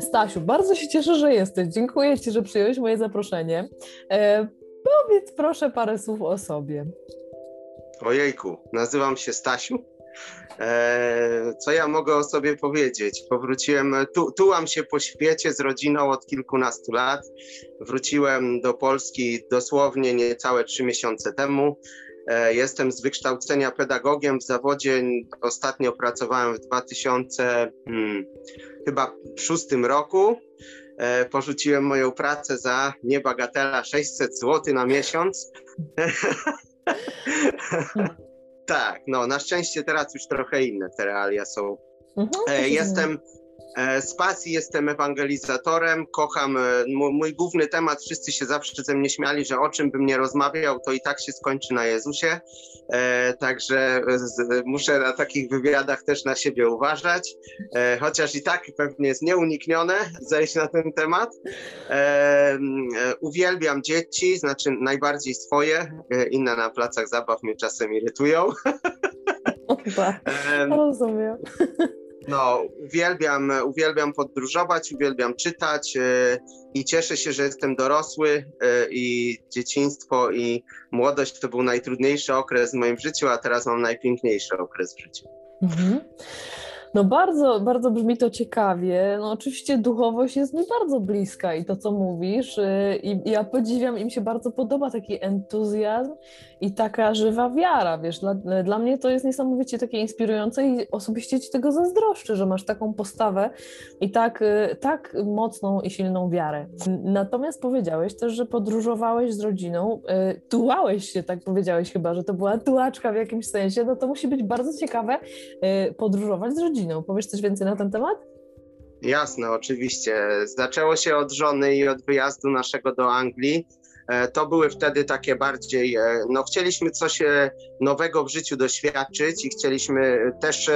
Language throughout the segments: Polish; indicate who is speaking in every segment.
Speaker 1: Stasiu, bardzo się cieszę, że jesteś. Dziękuję Ci, że przyjąłeś moje zaproszenie. E, powiedz proszę parę słów o sobie.
Speaker 2: Ojejku, nazywam się Stasiu. E, co ja mogę o sobie powiedzieć? Powróciłem, tu, tułam się po świecie z rodziną od kilkunastu lat. Wróciłem do Polski dosłownie niecałe trzy miesiące temu. E, jestem z wykształcenia pedagogiem w zawodzie. Ostatnio pracowałem w 2000, hmm, chyba szóstym roku. E, porzuciłem moją pracę za niebagatela 600 zł na miesiąc. tak, no na szczęście teraz już trochę inne te realia są. Mhm, e, jestem z pasji jestem ewangelizatorem, kocham, e, mój główny temat, wszyscy się zawsze ze mnie śmiali, że o czym bym nie rozmawiał, to i tak się skończy na Jezusie, e, także muszę na takich wywiadach też na siebie uważać, e, chociaż i tak pewnie jest nieuniknione zejść na ten temat. E, e, uwielbiam dzieci, znaczy najbardziej swoje, inne na placach zabaw mnie czasem irytują.
Speaker 1: Opa, rozumiem.
Speaker 2: No, uwielbiam, uwielbiam podróżować, uwielbiam czytać yy, i cieszę się, że jestem dorosły yy, i dzieciństwo i młodość to był najtrudniejszy okres w moim życiu, a teraz mam najpiękniejszy okres w życiu. Mhm.
Speaker 1: No bardzo, bardzo brzmi to ciekawie. No oczywiście duchowość jest mi bardzo bliska i to, co mówisz. Y, I ja podziwiam, im się bardzo podoba taki entuzjazm i taka żywa wiara, wiesz. Dla, dla mnie to jest niesamowicie takie inspirujące i osobiście ci tego zazdroszczę, że masz taką postawę i tak, y, tak mocną i silną wiarę. Natomiast powiedziałeś też, że podróżowałeś z rodziną, y, tułałeś się, tak powiedziałeś chyba, że to była tułaczka w jakimś sensie, no to musi być bardzo ciekawe podróżować z rodziną rodziną. Powiesz coś więcej na ten temat?
Speaker 2: Jasne, oczywiście. Zaczęło się od żony i od wyjazdu naszego do Anglii. E, to były wtedy takie bardziej, e, no chcieliśmy coś e, nowego w życiu doświadczyć i chcieliśmy też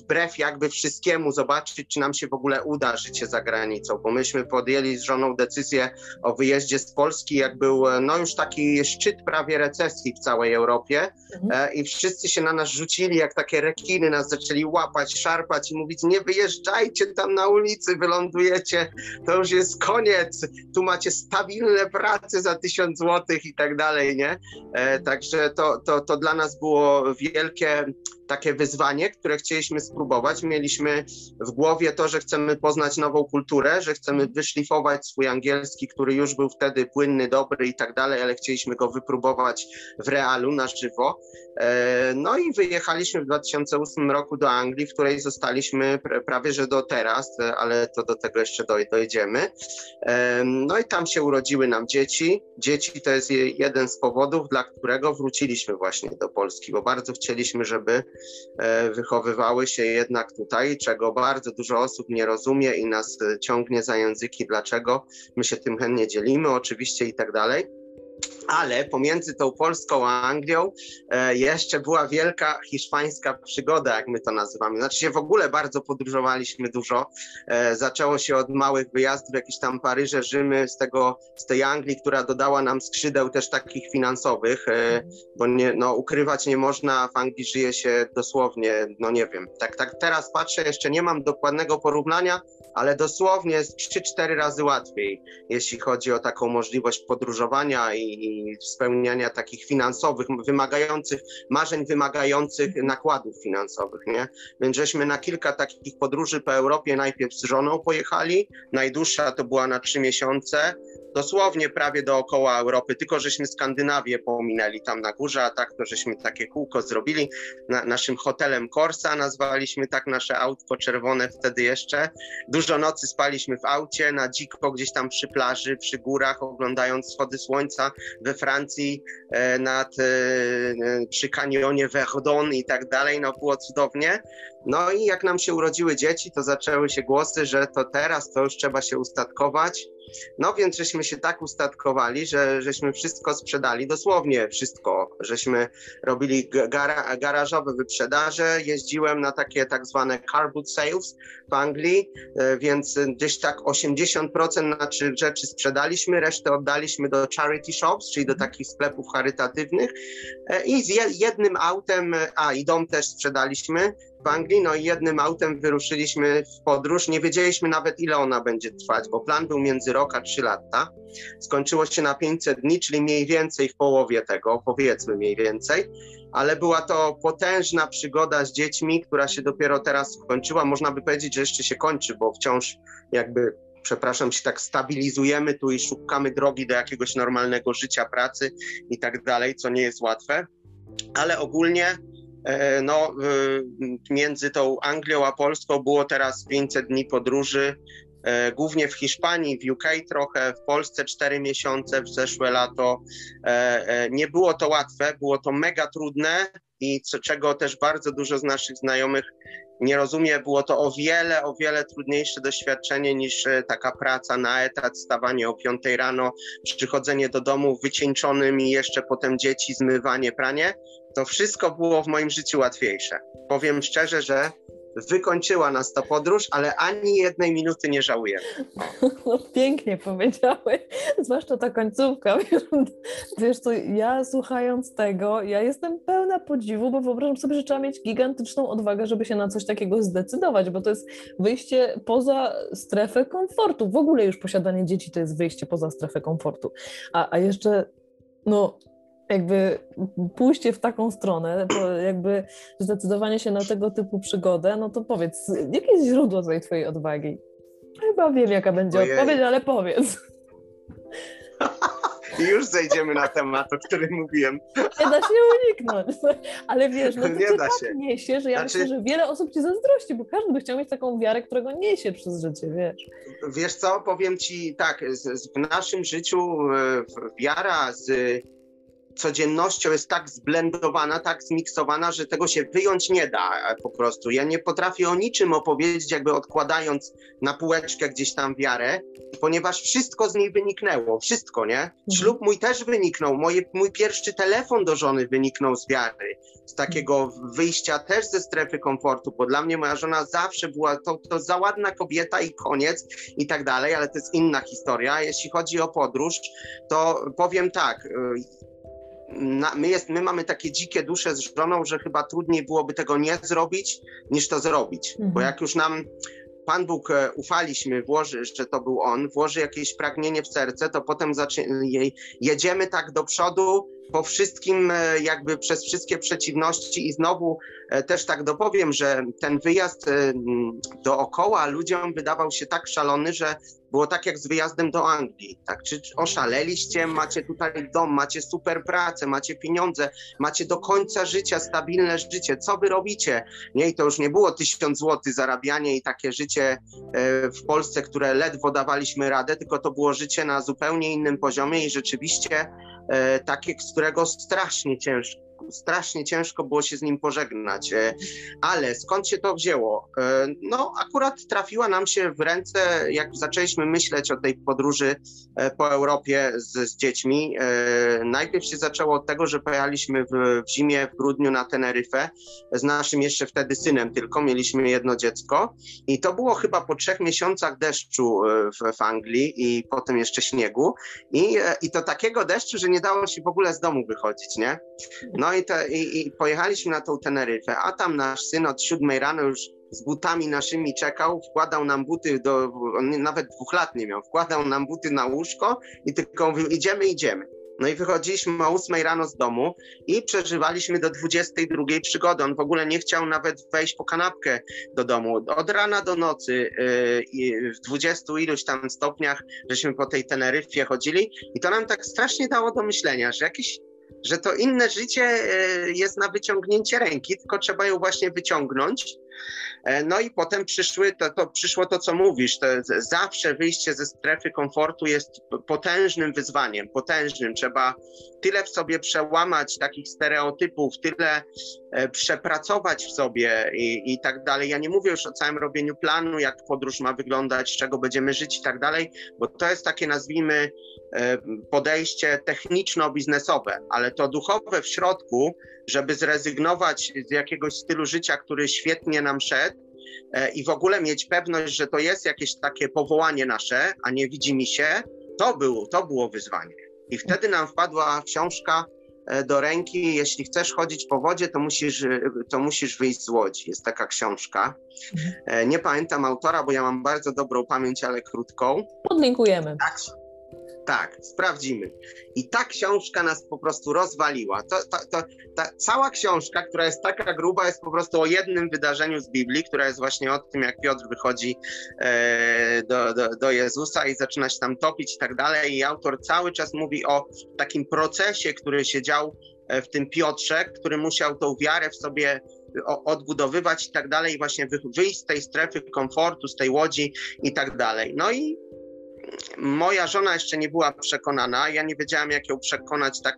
Speaker 2: wbrew jakby wszystkiemu zobaczyć, czy nam się w ogóle uda życie za granicą, bo myśmy podjęli z żoną decyzję o wyjeździe z Polski, jak był no już taki szczyt prawie recesji w całej Europie mhm. i wszyscy się na nas rzucili jak takie rekiny, nas zaczęli łapać, szarpać i mówić nie wyjeżdżajcie tam na ulicy, wylądujecie, to już jest koniec, tu macie stabilne prace za tysiąc złotych i tak dalej, nie? E, także to, to, to dla nas było wielkie takie wyzwanie, które chcieliśmy spróbować. Mieliśmy w głowie to, że chcemy poznać nową kulturę, że chcemy wyszlifować swój angielski, który już był wtedy płynny, dobry i tak dalej, ale chcieliśmy go wypróbować w realu, na żywo. E, no i wyjechaliśmy w 2008 roku do Anglii, w której zostaliśmy prawie że do teraz, ale to do tego jeszcze dojdziemy. E, no i tam się urodziły nam dzieci. Dzieci to jest jeden z powodów, dla którego wróciliśmy właśnie do Polski, bo bardzo chcieliśmy, żeby e, wychowywały się jednak tutaj, czego bardzo dużo osób nie rozumie i nas ciągnie za języki, dlaczego. My się tym chętnie dzielimy oczywiście i tak dalej ale pomiędzy tą Polską a Anglią e, jeszcze była wielka hiszpańska przygoda, jak my to nazywamy. Znaczy się w ogóle bardzo podróżowaliśmy dużo. E, zaczęło się od małych wyjazdów, jakieś tam Paryże, Rzymy, z, tego, z tej Anglii, która dodała nam skrzydeł też takich finansowych, e, bo nie, no, ukrywać nie można, w Anglii żyje się dosłownie, no nie wiem, tak, tak teraz patrzę, jeszcze nie mam dokładnego porównania, ale dosłownie jest 3-4 razy łatwiej, jeśli chodzi o taką możliwość podróżowania i spełniania takich finansowych, wymagających, marzeń wymagających nakładów finansowych, nie? Więc żeśmy na kilka takich podróży po Europie najpierw z żoną pojechali, najdłuższa to była na trzy miesiące, dosłownie prawie dookoła Europy, tylko żeśmy Skandynawię pominęli tam na górze, a tak to żeśmy takie kółko zrobili. Na, naszym hotelem Corsa nazwaliśmy tak nasze autko czerwone wtedy jeszcze. Dużo nocy spaliśmy w aucie, na dziko gdzieś tam przy plaży, przy górach, oglądając wschody słońca we Francji, e, nad, e, e, przy kanionie Verdon i tak dalej. No było cudownie. No i jak nam się urodziły dzieci, to zaczęły się głosy, że to teraz to już trzeba się ustatkować No więc żeśmy się tak ustatkowali, że żeśmy wszystko sprzedali, dosłownie wszystko. Żeśmy robili gara, garażowe wyprzedaże, jeździłem na takie tak zwane car boot sales w Anglii, e, więc gdzieś tak 80% naszych rzeczy sprzedaliśmy, resztę oddaliśmy do charity shops, czyli do takich sklepów charytatywnych. E, i z jednym autem, a i dom też sprzedaliśmy Anglii, no i jednym autem wyruszyliśmy w podróż. Nie wiedzieliśmy nawet ile ona będzie trwać, bo plan był między rok a trzy lata. Skończyło się na 500 dni, czyli mniej więcej w połowie tego, powiedzmy mniej więcej, ale była to potężna przygoda z dziećmi, która się dopiero teraz skończyła. Można by powiedzieć, że jeszcze się kończy, bo wciąż jakby przepraszam, się tak stabilizujemy tu i szukamy drogi do jakiegoś normalnego życia, pracy i tak dalej, co nie jest łatwe. Ale ogólnie no, między tą Anglią a Polską było teraz 500 dni podróży, e, głównie w Hiszpanii, w UK trochę, w Polsce 4 miesiące, w zeszłe lato. E, nie było to łatwe, było to mega trudne i co, czego też bardzo dużo z naszych znajomych nie rozumie, było to o wiele, o wiele trudniejsze doświadczenie niż e, taka praca na etat, stawanie o 5 rano, przychodzenie do domu wycieńczonym i jeszcze potem dzieci, zmywanie, pranie. To wszystko było w moim życiu łatwiejsze. Powiem szczerze, że wykończyła nas ta podróż, ale ani jednej minuty nie żałuję.
Speaker 1: No, pięknie powiedziałeś, zwłaszcza ta końcówka. Wiesz co, ja słuchając tego, ja jestem pełna podziwu, bo wyobrażam sobie, że trzeba mieć gigantyczną odwagę, żeby się na coś takiego zdecydować, bo to jest wyjście poza strefę komfortu. W ogóle już posiadanie dzieci to jest wyjście poza strefę komfortu. A, a jeszcze no, jakby pójście w taką stronę, jakby zdecydowanie się na tego typu przygodę, no to powiedz, jakie jest źródło tej twojej odwagi? Chyba wiem, jaka będzie Ojej. odpowiedź, ale powiedz.
Speaker 2: I już zejdziemy na temat, o którym mówiłem.
Speaker 1: Nie da się uniknąć. Ale wiesz, no to nie da tak się. niesie, że ja znaczy... myślę, że wiele osób ci zazdrości, bo każdy by chciał mieć taką wiarę, którego niesie przez życie, wiesz.
Speaker 2: Wiesz co, powiem ci tak, w naszym życiu e, wiara z codziennością jest tak zblendowana, tak zmiksowana, że tego się wyjąć nie da po prostu. Ja nie potrafię o niczym opowiedzieć, jakby odkładając na półeczkę gdzieś tam wiarę, ponieważ wszystko z niej wyniknęło, wszystko, nie? Mhm. Ślub mój też wyniknął, moje, mój pierwszy telefon do żony wyniknął z wiary, z takiego wyjścia też ze strefy komfortu, bo dla mnie moja żona zawsze była to, to za ładna kobieta i koniec i tak dalej, ale to jest inna historia. Jeśli chodzi o podróż, to powiem tak, y, na, my, jest, my mamy takie dzikie dusze z żoną, że chyba trudniej byłoby tego nie zrobić, niż to zrobić. Mhm. Bo jak już nam Pan Bóg e, ufaliśmy, włoży, że to był On, włoży jakieś pragnienie w serce, to potem jedziemy tak do przodu po wszystkim, e, jakby przez wszystkie przeciwności i znowu e, też tak dopowiem, że ten wyjazd dookoła ludziom wydawał się tak szalony, że było tak jak z wyjazdem do Anglii. Tak? Czy oszaleliście, macie tutaj dom, macie super pracę, macie pieniądze, macie do końca życia stabilne życie. Co wy robicie? Nie, i to już nie było tysiąc złotych zarabianie i takie życie e, w Polsce, które ledwo dawaliśmy radę, tylko to było życie na zupełnie innym poziomie i rzeczywiście e, takie, z którego strasznie ciężko strasznie ciężko było się z nim pożegnać. E, ale skąd się to wzięło? E, no, akurat trafiła nam się w ręce, jak zaczęliśmy myśleć o tej podróży e, po Europie z, z dziećmi. Najpierw się zaczęło od tego, że pojechaliśmy w, w zimie, w grudniu na Teneryfę z naszym jeszcze wtedy synem tylko, mieliśmy jedno dziecko i to było chyba po trzech miesiącach deszczu w, w Anglii i potem jeszcze śniegu i, i to takiego deszczu, że nie dało się w ogóle z domu wychodzić, nie? No i, te, i, i pojechaliśmy na tą Teneryfę, a tam nasz syn od siódmej rano już z butami naszymi czekał, wkładał nam buty, do, on nawet dwóch lat nie miał, wkładał nam buty na łóżko i tylko mówił idziemy, idziemy. No i wychodziliśmy o 8 rano z domu i przeżywaliśmy do 22 przygody. On w ogóle nie chciał nawet wejść po kanapkę do domu. Od rana do nocy yy, w 20 iluś tam stopniach, żeśmy po tej Teneryfie chodzili i to nam tak strasznie dało do myślenia, że jakieś że to inne życie e, jest na wyciągnięcie ręki, tylko trzeba ją właśnie wyciągnąć no i potem przyszły, to, to przyszło to, co mówisz. To zawsze wyjście ze strefy komfortu jest potężnym wyzwaniem, potężnym. Trzeba tyle w sobie przełamać takich stereotypów, tyle e, przepracować w sobie i, i tak dalej. Ja nie mówię już o całym robieniu planu, jak podróż ma wyglądać, z czego będziemy żyć i tak dalej, bo to jest takie, nazwijmy, e, podejście techniczno-biznesowe, ale to duchowe w środku, żeby zrezygnować z jakiegoś stylu życia, który świetnie nam szedł, e, i w ogóle mieć pewność, że to jest jakieś takie powołanie nasze, a nie widzi mi się, to było, to było wyzwanie. I wtedy nam wpadła książka e, do ręki, jeśli chcesz chodzić po wodzie, to musisz, e, to musisz wyjść z łodzi. Jest taka książka. Mhm. Nie pamiętam autora, bo ja mam bardzo dobrą pamięć, ale krótką.
Speaker 1: Podlinkujemy.
Speaker 2: Tak, tak, sprawdzimy. I ta książka nas po prostu rozwaliła. To, to, to, ta cała książka, która jest taka gruba, jest po prostu o jednym wydarzeniu z Biblii, która jest właśnie o tym, jak Piotr wychodzi e, do, do, do Jezusa i zaczyna się tam topić i tak dalej. I autor cały czas mówi o takim procesie, który się dział e, w tym Piotrze, który musiał tą wiarę w sobie odbudowywać i tak dalej, właśnie wyjść z tej strefy komfortu, z tej łodzi i tak dalej. No i moja żona jeszcze nie była przekonana, ja nie wiedziałam, jak ją przekonać tak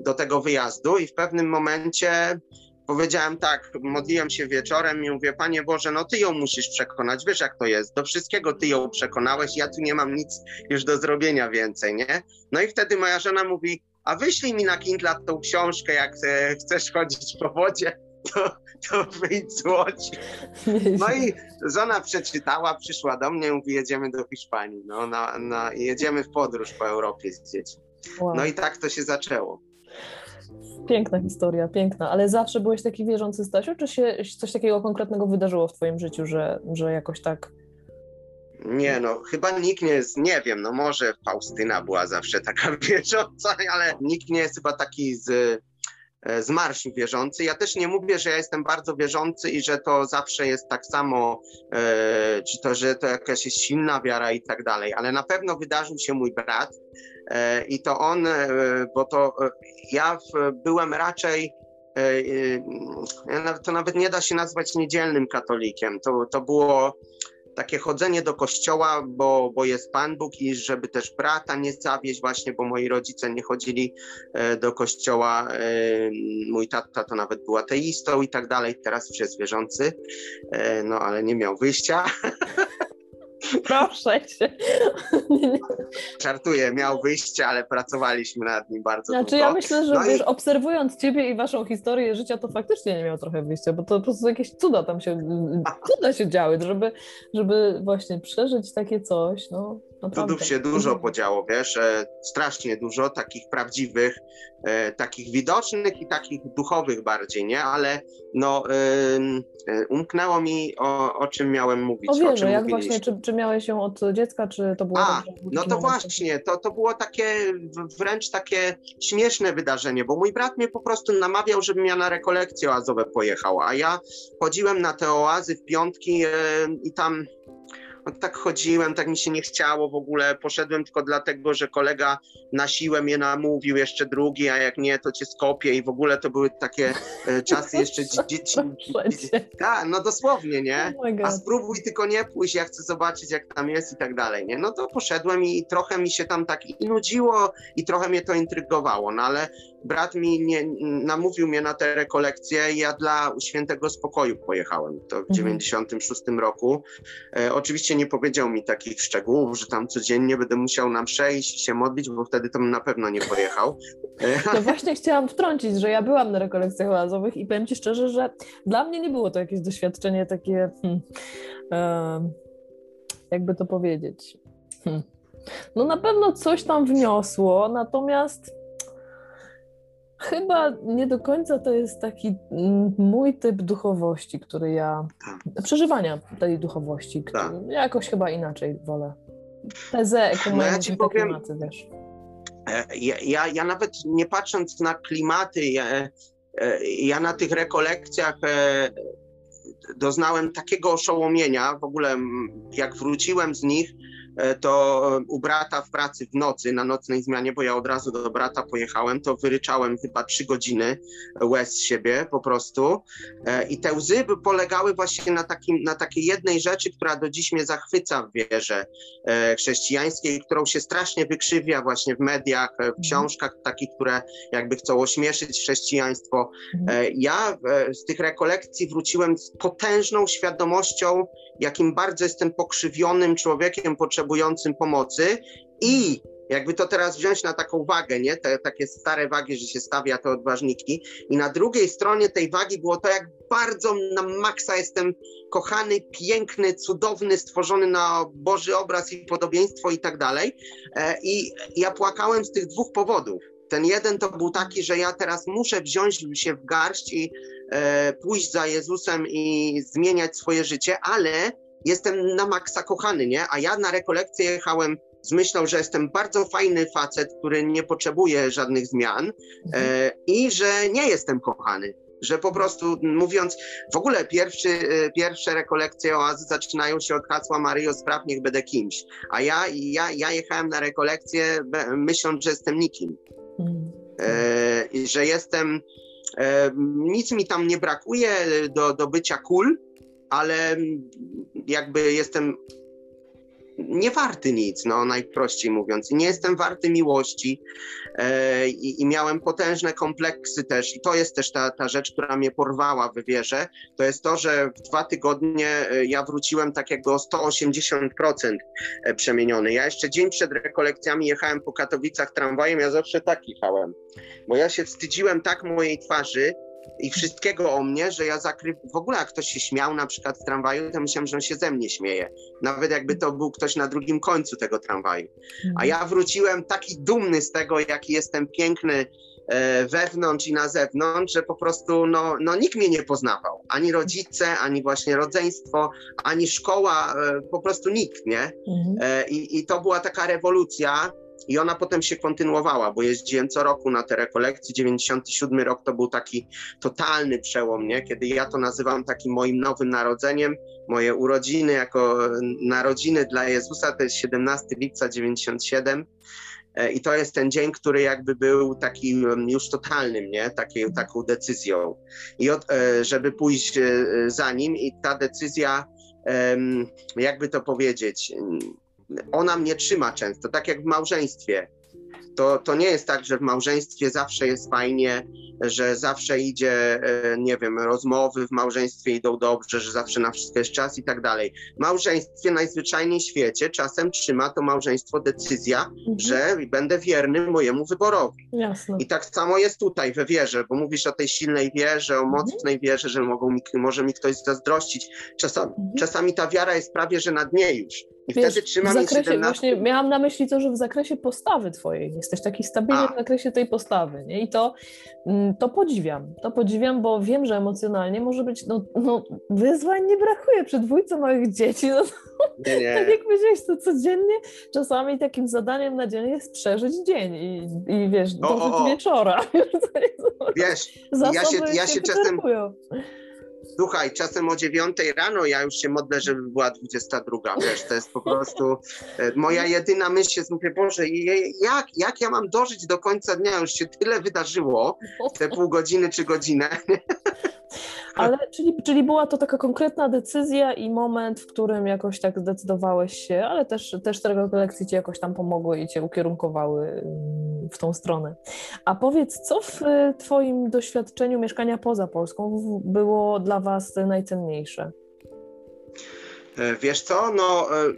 Speaker 2: do tego wyjazdu i w pewnym momencie powiedziałem tak, modliłem się wieczorem i mówię, Panie Boże, no Ty ją musisz przekonać, wiesz jak to jest, do wszystkiego Ty ją przekonałeś, ja tu nie mam nic już do zrobienia więcej, nie? No i wtedy moja żona mówi, a wyślij mi na Kindle tą książkę, jak e, chcesz chodzić po wodzie to, to wyjdź z Łodzi. No i żona przeczytała, przyszła do mnie i mówi, jedziemy do Hiszpanii, no, na, na, jedziemy w podróż po Europie z dziećmi. Wow. No i tak to się zaczęło.
Speaker 1: Piękna historia, piękna. Ale zawsze byłeś taki wierzący, Stasiu? Czy się coś takiego konkretnego wydarzyło w twoim życiu, że, że jakoś tak...
Speaker 2: Nie, no chyba nikt nie jest, nie wiem, no może Faustyna była zawsze taka wierząca, ale nikt nie jest chyba taki z z marszu wierzący. Ja też nie mówię, że ja jestem bardzo wierzący i że to zawsze jest tak samo, e, czy to, że to jakaś jest silna wiara i tak dalej, ale na pewno wydarzył się mój brat e, i to on, bo to ja byłem raczej to nawet nie da się nazwać niedzielnym katolikiem. To, to było takie chodzenie do kościoła, bo, bo jest Pan Bóg i żeby też brata nie zawieść właśnie, bo moi rodzice nie chodzili e, do kościoła. E, mój tata to nawet był ateistą i tak dalej, teraz już wierzący, e, no ale nie miał wyjścia.
Speaker 1: Proszę cię.
Speaker 2: Żartuję, miał wyjście, ale pracowaliśmy nad nim bardzo
Speaker 1: znaczy,
Speaker 2: długo.
Speaker 1: Ja myślę, że no wiesz, i... obserwując ciebie i waszą historię życia, to faktycznie nie miał trochę wyjścia, bo to po prostu jakieś cuda tam się, cuda się działy, żeby, żeby właśnie przeżyć takie coś, no
Speaker 2: Naprawdę. Cudów się dużo podziało, wiesz, e, strasznie dużo, takich prawdziwych, e, takich widocznych i takich duchowych bardziej, nie? Ale no, e, umknęło mi o, o czym miałem mówić.
Speaker 1: O wierzę, jak właśnie, czy, czy miałeś się od dziecka, czy to było...
Speaker 2: A, no to właśnie, to, to było takie wręcz takie śmieszne wydarzenie, bo mój brat mnie po prostu namawiał, żebym ja na rekolekcje oazowe pojechał, a ja chodziłem na te oazy w piątki i tam no, tak chodziłem, tak mi się nie chciało w ogóle. Poszedłem tylko dlatego, że kolega na siłę mnie namówił, jeszcze drugi, a jak nie, to cię skopię i w ogóle to były takie e, czasy jeszcze dzieci. Tak, no dosłownie, nie? Oh a spróbuj tylko nie pójść, ja chcę zobaczyć, jak tam jest i tak dalej, nie? No to poszedłem i trochę mi się tam tak i nudziło i trochę mnie to intrygowało, no ale brat mi nie, namówił mnie na te rekolekcje i ja dla świętego spokoju pojechałem. To w 96 mhm. roku. E, oczywiście nie powiedział mi takich szczegółów, że tam codziennie będę musiał nam przejść i się modlić, bo wtedy to bym na pewno nie pojechał.
Speaker 1: No właśnie chciałam wtrącić, że ja byłam na rekolekcjach oazowych i powiem Ci szczerze, że dla mnie nie było to jakieś doświadczenie takie, hmm, e, jakby to powiedzieć. Hmm. No na pewno coś tam wniosło, natomiast Chyba nie do końca to jest taki mm, mój typ duchowości, który ja. Tak. przeżywania tej duchowości, który tak. ja jakoś chyba inaczej wolę. Tezę, ekumenizm, no ja ci powiem, klimaty, wiesz.
Speaker 2: E, ja, ja, ja nawet nie patrząc na klimaty, ja, e, ja na tych rekolekcjach e, doznałem takiego oszołomienia. W ogóle, jak wróciłem z nich, e, to u brata w pracy w nocy, na nocnej zmianie, bo ja od razu do brata pojechałem, to wyryczałem chyba trzy godziny łez z siebie po prostu. E, I te łzy polegały właśnie na, takim, na takiej jednej rzeczy, która do dziś mnie zachwyca w wierze e, chrześcijańskiej, którą się strasznie wykrzywia właśnie w mediach, w mhm. książkach takich, które jakby chcą ośmieszyć chrześcijaństwo. Mhm. Ja z tych rekolekcji wróciłem z potężną świadomością, jakim bardzo jestem pokrzywionym człowiekiem potrzebującym pomocy i jakby to teraz wziąć na taką wagę, nie? Te takie stare wagi, że się stawia te odważniki. I na drugiej stronie tej wagi było to, jak bardzo na maksa jestem kochany, piękny, cudowny, stworzony na Boży obraz i podobieństwo i tak dalej. E, I ja płakałem z tych dwóch powodów. Ten jeden to był taki, że ja teraz muszę wziąć się w garść i e, pójść za Jezusem i zmieniać swoje życie, ale jestem na maksa kochany, nie? A ja na rekolekcję jechałem z myślą, że jestem bardzo fajny facet, który nie potrzebuje żadnych zmian e, mhm. i że nie jestem kochany. Że po prostu mówiąc, w ogóle pierwszy, e, pierwsze rekolekcje oazy zaczynają się od hasła Maryjo, spraw niech będę kimś. A ja, ja, ja jechałem na rekolekcję myśląc, że jestem nikim. E, że jestem, e, nic mi tam nie brakuje do, do bycia cool, ale jakby jestem nie warty nic, no najprościej mówiąc. Nie jestem warty miłości e, i, miałem potężne kompleksy też. I to jest też ta, ta rzecz, która mnie porwała w wierze. To jest to, że w dwa tygodnie e, ja wróciłem tak jakby o 180% e, przemieniony. Ja jeszcze dzień przed rekolekcjami jechałem po Katowicach tramwajem, ja zawsze tak jechałem. Bo ja się wstydziłem tak mojej twarzy, i wszystkiego o mnie, że ja zakry... W ogóle jak ktoś się śmiał na przykład w tramwaju, to myślałem, że on się ze mnie śmieje. Nawet jakby to był ktoś na drugim końcu tego tramwaju. A ja wróciłem taki dumny z tego, jaki jestem piękny e, wewnątrz i na zewnątrz, że po prostu no, no nikt mnie nie poznawał. Ani rodzice, ani właśnie rodzeństwo, ani szkoła, e, po prostu nikt, nie? Mhm. E, I, I to była taka rewolucja, i ona potem się kontynuowała, bo jeździłem co roku na te rekolekcje. 97 rok to był taki totalny przełom, nie? kiedy ja to nazywam takim moim nowym narodzeniem. Moje urodziny jako narodziny dla Jezusa to jest 17 lipca 97. E, I to jest ten dzień, który jakby był takim już totalnym, nie? Taki, taką decyzją. I od, e, żeby pójść e, za nim, i ta decyzja, jakby to powiedzieć, ona mnie trzyma często, tak jak w małżeństwie. To, to nie jest tak, że w małżeństwie zawsze jest fajnie, że zawsze idzie, e, nie wiem, rozmowy w małżeństwie idą dobrze, że zawsze na wszystko jest czas i tak dalej. W małżeństwie najzwyczajniej w świecie czasem trzyma to małżeństwo decyzja, mhm. że będę wierny mojemu wyborowi.
Speaker 1: Jasne.
Speaker 2: I tak samo jest tutaj we wierze, bo mówisz o tej silnej wierze, o mhm. mocnej wierze, że mogą mi, może mi ktoś zazdrościć. Czasami, mhm. czasami ta wiara jest prawie, że na dnie już. I Wiesz, wtedy trzymam
Speaker 1: w zakresie, właśnie miałam na myśli to, że w zakresie postawy twojej jesteś taki stabilny A. w zakresie tej postawy, nie? I to, mm, to podziwiam, to podziwiam, bo wiem, że emocjonalnie może być, no, no wyzwań nie brakuje przy dwójce małych dzieci, no nie, nie. tak jak powiedziałeś, to codziennie czasami takim zadaniem na dzień jest przeżyć dzień i, i wiesz, dożyć wieczora.
Speaker 2: Wiesz, ja się, ja się czasem... Słuchaj, czasem o dziewiątej rano ja już się modlę, żeby była 22, wiesz, to jest po prostu e, moja jedyna myśl jest, mówię, Boże, jak, jak ja mam dożyć do końca dnia, już się tyle wydarzyło, te pół godziny czy godzinę.
Speaker 1: Ale czyli, czyli była to taka konkretna decyzja i moment, w którym jakoś tak zdecydowałeś się, ale też, też te rekolekcje ci jakoś tam pomogły i cię ukierunkowały mm, w tą stronę. A powiedz, co w y, twoim doświadczeniu mieszkania poza Polską było dla was najcenniejsze?
Speaker 2: E, wiesz co, no e,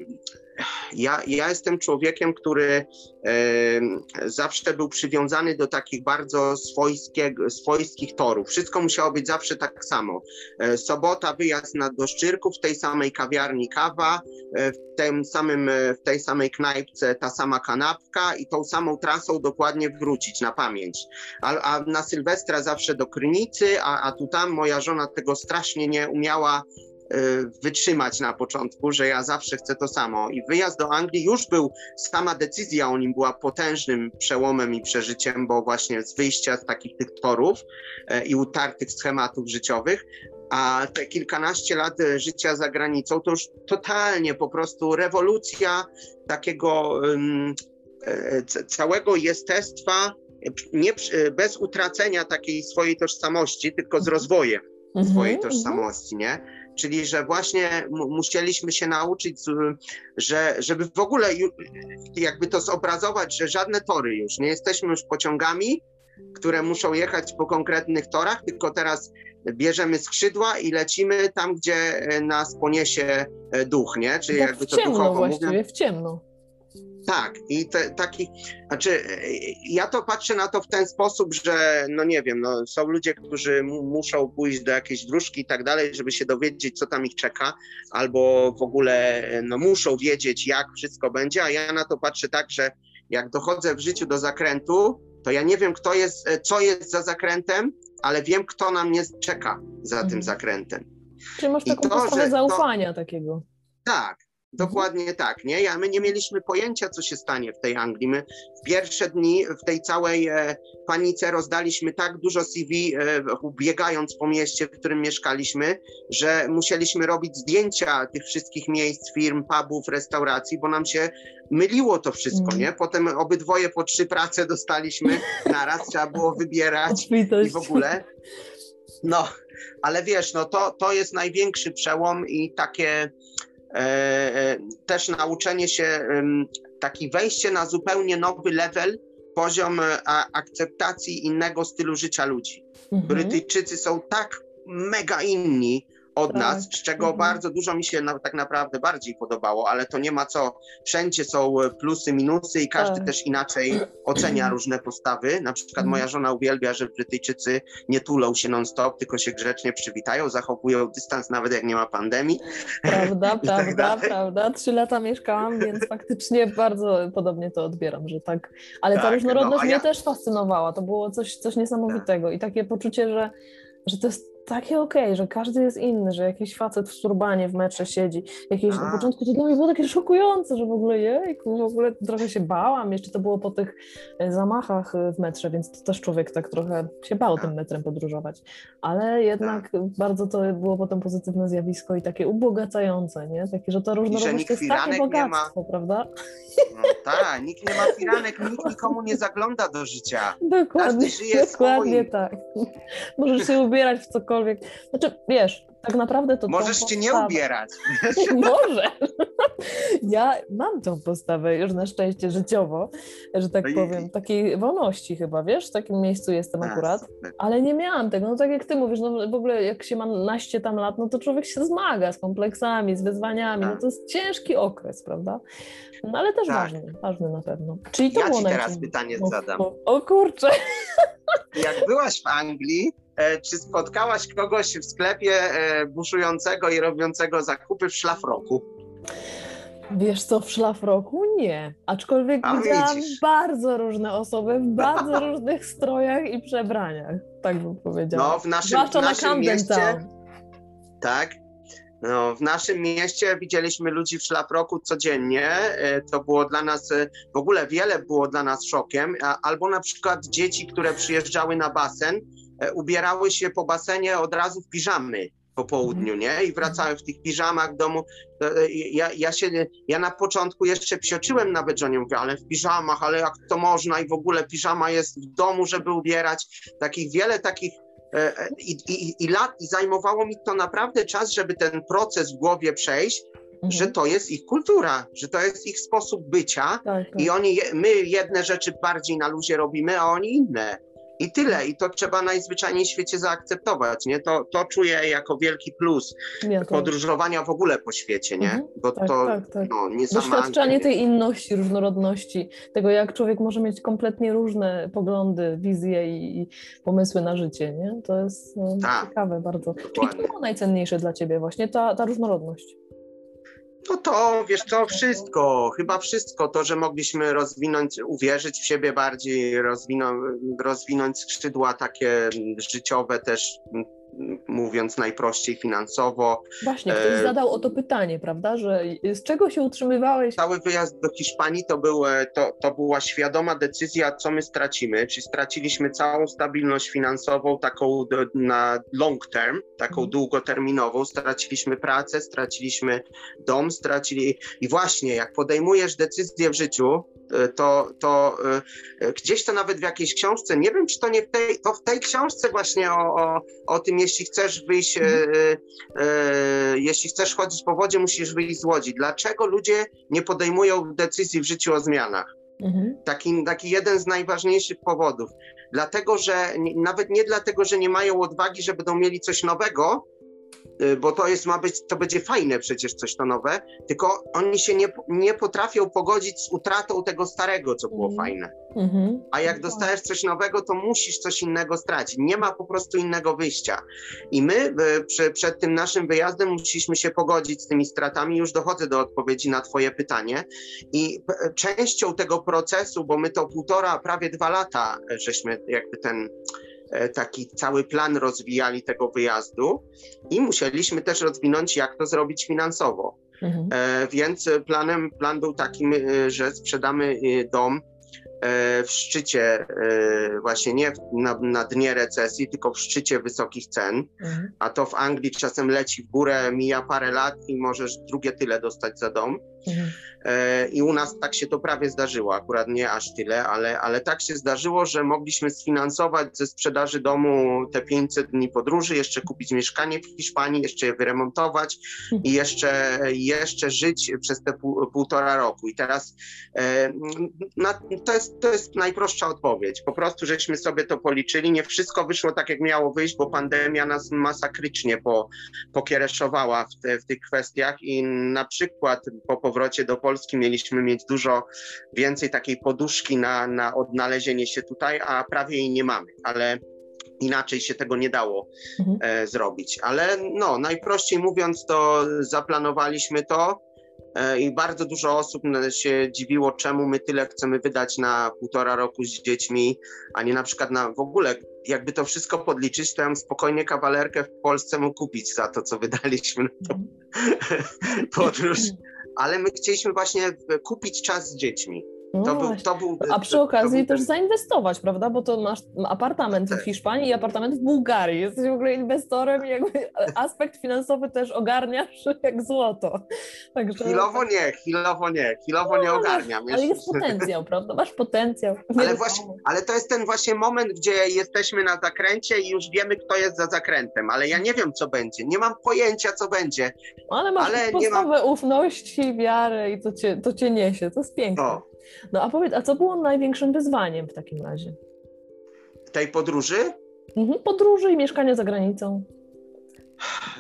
Speaker 2: ja, ja jestem człowiekiem, który zawsze był przywiązany do takich bardzo swojskich torów. Wszystko musiało być zawsze tak samo. E, sobota wyjazd na, do Szczyrków, w tej samej kawiarni kawa, e, w, tym samym, e, w tej samej knajpce ta sama kanapka i tą samą trasą dokładnie wrócić na pamięć. A, a na Sylwestra zawsze do Krynicy, a, a tu tam moja żona tego strasznie nie umiała wytrzymać na początku, że ja zawsze chcę to samo. I wyjazd do Anglii już był, sama decyzja o nim była potężnym przełomem i przeżyciem, bo właśnie z wyjścia z takich tych torów e, i utartych schematów życiowych, a te kilkanaście lat życia za granicą to już totalnie po prostu rewolucja takiego um, całego jestestwa, nie, bez utracenia takiej swojej tożsamości, tylko z rozwojem mhm, swojej mhm. tożsamości, nie? Czyli, że właśnie musieliśmy się nauczyć, że, żeby w ogóle jakby to zobrazować, że żadne tory już, nie jesteśmy już pociągami, które muszą jechać po konkretnych torach, tylko teraz bierzemy skrzydła i lecimy tam, gdzie e, nas poniesie e, duch, nie?
Speaker 1: Czyli tak jakby to w ciemno duchowo właściwie, w ciemno.
Speaker 2: Tak, i te, taki, znaczy ja to patrzę na to w ten sposób, że no nie wiem, no, są ludzie, którzy muszą pójść do jakiejś dróżki i tak dalej, żeby się dowiedzieć, co tam ich czeka, albo w ogóle no, muszą wiedzieć, jak wszystko będzie, a ja na to patrzę tak, że jak dochodzę w życiu do zakrętu, to ja nie wiem, kto jest, co jest za zakrętem, ale wiem, kto na mnie czeka za mhm. tym zakrętem.
Speaker 1: Czyli masz taką postawę zaufania to, takiego.
Speaker 2: Tak, Dokładnie tak, nie? Ja, my nie mieliśmy pojęcia, co się stanie w tej Anglii. My w pierwsze dni w tej całej e, panice rozdaliśmy tak dużo CV, e, biegając po mieście, w którym mieszkaliśmy, że musieliśmy robić zdjęcia tych wszystkich miejsc, firm, pubów, restauracji, bo nam się myliło to wszystko, mm. nie? Potem obydwoje po trzy prace dostaliśmy naraz, trzeba było wybierać i w ogóle. No, ale wiesz, no to, to jest największy przełom i takie też nauczenie się, taki wejście na zupełnie nowy level, poziom e, akceptacji innego stylu życia ludzi. Mhm. Brytyjczycy są tak mega inni od tak. nas, z czego mhm. bardzo dużo mi się na, tak naprawdę bardziej podobało, ale to nie ma co. Wszędzie są plusy, minusy i każdy tak. też inaczej ocenia różne postawy. Na przykład moja żona uwielbia, że Brytyjczycy nie tulą się non-stop, tylko się grzecznie przywitają, zachowują dystans nawet jak nie ma pandemii.
Speaker 1: Prawda, tak prawda, prawda. Trzy lata mieszkałam, więc faktycznie bardzo podobnie to odbieram, że tak. Ale tak, ta różnorodność no, ja... mnie też fascynowała. To było coś, coś niesamowitego i takie poczucie, że że to jest takie okej, okay, że każdy jest inny, że jakiś facet w turbanie w metrze siedzi. Jakieś, na początku to dla mnie było takie szokujące, że w ogóle jejku, w ogóle trochę się bałam. Jeszcze to było po tych e, zamachach e, w metrze, więc to też człowiek tak trochę się bał tym metrem podróżować. Ale jednak tak. bardzo to było potem pozytywne zjawisko i takie ubogacające, nie? Takie, że to różnorodność to jest takie bogactwo, prawda?
Speaker 2: No tak, nikt nie ma firanek, nikt nikomu nie zagląda do życia.
Speaker 1: Dokładnie, dokładnie tak. Możesz się ubierać w cokolwiek cokolwiek. Znaczy, wiesz, tak naprawdę to.
Speaker 2: Możesz cię nie ubierać.
Speaker 1: Może. ja mam tą postawę już na szczęście życiowo, że tak powiem, takiej wolności chyba, wiesz, w takim miejscu jestem akurat, ale nie miałam tego. No tak jak ty mówisz, no w ogóle jak się ma naście tam lat, no to człowiek się zmaga z kompleksami, z wyzwaniami, no to jest ciężki okres, prawda? No ale też tak. ważny, ważny na pewno.
Speaker 2: Czyli to ja ci teraz pytanie zadam.
Speaker 1: O, o kurczę.
Speaker 2: Jak byłaś w Anglii, czy spotkałaś kogoś w sklepie e, buszującego i robiącego zakupy w szlafroku?
Speaker 1: Wiesz co, w szlafroku nie. Aczkolwiek A, widziałam widzisz. bardzo różne osoby w bardzo różnych strojach i przebraniach, tak bym powiedziała.
Speaker 2: No, w naszym, Zwłaszcza w naszym na mieście, tak, no, w naszym mieście widzieliśmy ludzi w szlafroku codziennie. E, to było dla nas, w ogóle wiele było dla nas szokiem. Albo na przykład dzieci, które przyjeżdżały na basen E, ubierały się po basenie od razu w piżamy po południu, nie? I wracały w tych piżamach domu. E, ja, ja się, ja na początku jeszcze psioczyłem nawet żonie, mówię, ale w piżamach, ale jak to można i w ogóle piżama jest w domu, żeby ubierać. Takich wiele takich e, i, i, i, lat, i zajmowało mi to naprawdę czas, żeby ten proces w głowie przejść, mhm. że to jest ich kultura, że to jest ich sposób bycia tak, tak. i oni, my jedne rzeczy bardziej na luzie robimy, a oni inne. I tyle. I to trzeba najzwyczajniej w świecie zaakceptować, nie? To, to czuję jako wielki plus ja podróżowania w ogóle po świecie, nie? Mhm. Bo tak, to tak, tak. No, nie
Speaker 1: Doświadczanie tej inności, różnorodności, tego jak człowiek może mieć kompletnie różne poglądy, wizje i, i pomysły na życie, nie? To jest no, ciekawe bardzo. Dokładnie. Czyli to było najcenniejsze dla ciebie właśnie, ta, ta różnorodność.
Speaker 2: No to, wiesz co, wszystko, chyba wszystko, to, że mogliśmy rozwinąć, uwierzyć w siebie bardziej, rozwinąć, rozwinąć skrzydła takie życiowe też mówiąc najprościej finansowo.
Speaker 1: Właśnie, ktoś e... zadał o to pytanie, prawda, że z czego się utrzymywałeś?
Speaker 2: Cały wyjazd do Hiszpanii to, był, to, to była świadoma decyzja, co my stracimy, czy straciliśmy całą stabilność finansową taką na long term, taką mhm. długoterminową, straciliśmy pracę, straciliśmy dom, stracili i właśnie jak podejmujesz decyzję w życiu, e, to, to e, gdzieś to nawet w jakiejś książce, nie wiem czy to nie w tej, to w tej książce właśnie o, o, o tym, jeśli chcesz wyjść, e, e, jeśli chcesz chodzić po wodzie, musisz wyjść z łodzi. Dlaczego ludzie nie podejmują decyzji w życiu o zmianach? Mhm. Taki, taki jeden z najważniejszych powodów. Dlatego, że nawet nie dlatego, że nie mają odwagi, że będą mieli coś nowego, bo to jest, ma być, to będzie fajne przecież coś to nowe, tylko oni się nie, nie potrafią pogodzić z utratą tego starego, co było mm. fajne. Mm -hmm. A jak dostajesz coś nowego, to musisz coś innego stracić. Nie ma po prostu innego wyjścia. I my y, przy, przed tym naszym wyjazdem musieliśmy się pogodzić z tymi stratami. Już dochodzę do odpowiedzi na Twoje pytanie. I częścią tego procesu, bo my to półtora, prawie dwa lata żeśmy jakby ten E, taki cały plan rozwijali tego wyjazdu i musieliśmy też rozwinąć, jak to zrobić finansowo. Mhm. E, więc planem, plan był taki, że sprzedamy dom E, w szczycie, e, właśnie nie na, na dnie recesji, tylko w szczycie wysokich cen, mhm. a to w Anglii czasem leci w górę, mija parę lat i możesz drugie tyle dostać za dom. Mhm. E, I u nas tak się to prawie zdarzyło, akurat nie aż tyle, ale, ale tak się zdarzyło, że mogliśmy sfinansować ze sprzedaży domu te 500 dni podróży, jeszcze kupić mieszkanie w Hiszpanii, jeszcze je wyremontować mhm. i jeszcze, jeszcze żyć przez te pół, półtora roku. I teraz na, to jest to jest najprostsza odpowiedź. Po prostu żeśmy sobie to policzyli. Nie wszystko wyszło tak, jak miało wyjść, bo pandemia nas masakrycznie po, pokiereszowała w, te, w tych kwestiach i na przykład po powrocie do Polski mieliśmy mieć dużo więcej takiej poduszki na, na odnalezienie się tutaj, a prawie jej nie mamy. Ale inaczej się tego nie dało mhm. e, zrobić. Ale no, najprościej mówiąc, to zaplanowaliśmy to. E, I bardzo dużo osób się dziwiło, czemu my tyle chcemy wydać na półtora roku z dziećmi, a nie na przykład na w ogóle. Jakby to wszystko podliczyć, to ja spokojnie kawalerkę w Polsce mógł kupić za to, co wydaliśmy na tą podróż. Ale my chcieliśmy właśnie kupić czas z dziećmi.
Speaker 1: No to był, to był, A przy okazji był... też zainwestować, prawda? Bo to masz apartament w tak. Hiszpanii i apartament w Bułgarii. Jesteś w ogóle inwestorem i jakby aspekt finansowy też ogarniasz jak złoto.
Speaker 2: Także... Chwilowo nie, chwilowo nie, chwilowo no, nie ogarniam.
Speaker 1: Ale jest potencjał, prawda? Masz potencjał.
Speaker 2: Ale, właśnie, ale to jest ten właśnie moment, gdzie jesteśmy na zakręcie i już wiemy, kto jest za zakrętem, ale ja nie wiem, co będzie. Nie mam pojęcia, co będzie.
Speaker 1: Ale masz ale podstawę mam... ufności, wiary i to cię, to cię niesie. To jest piękne. O. No a powiedz, a co było największym wyzwaniem w takim razie?
Speaker 2: Tej podróży?
Speaker 1: Mhm, podróży i mieszkania za granicą.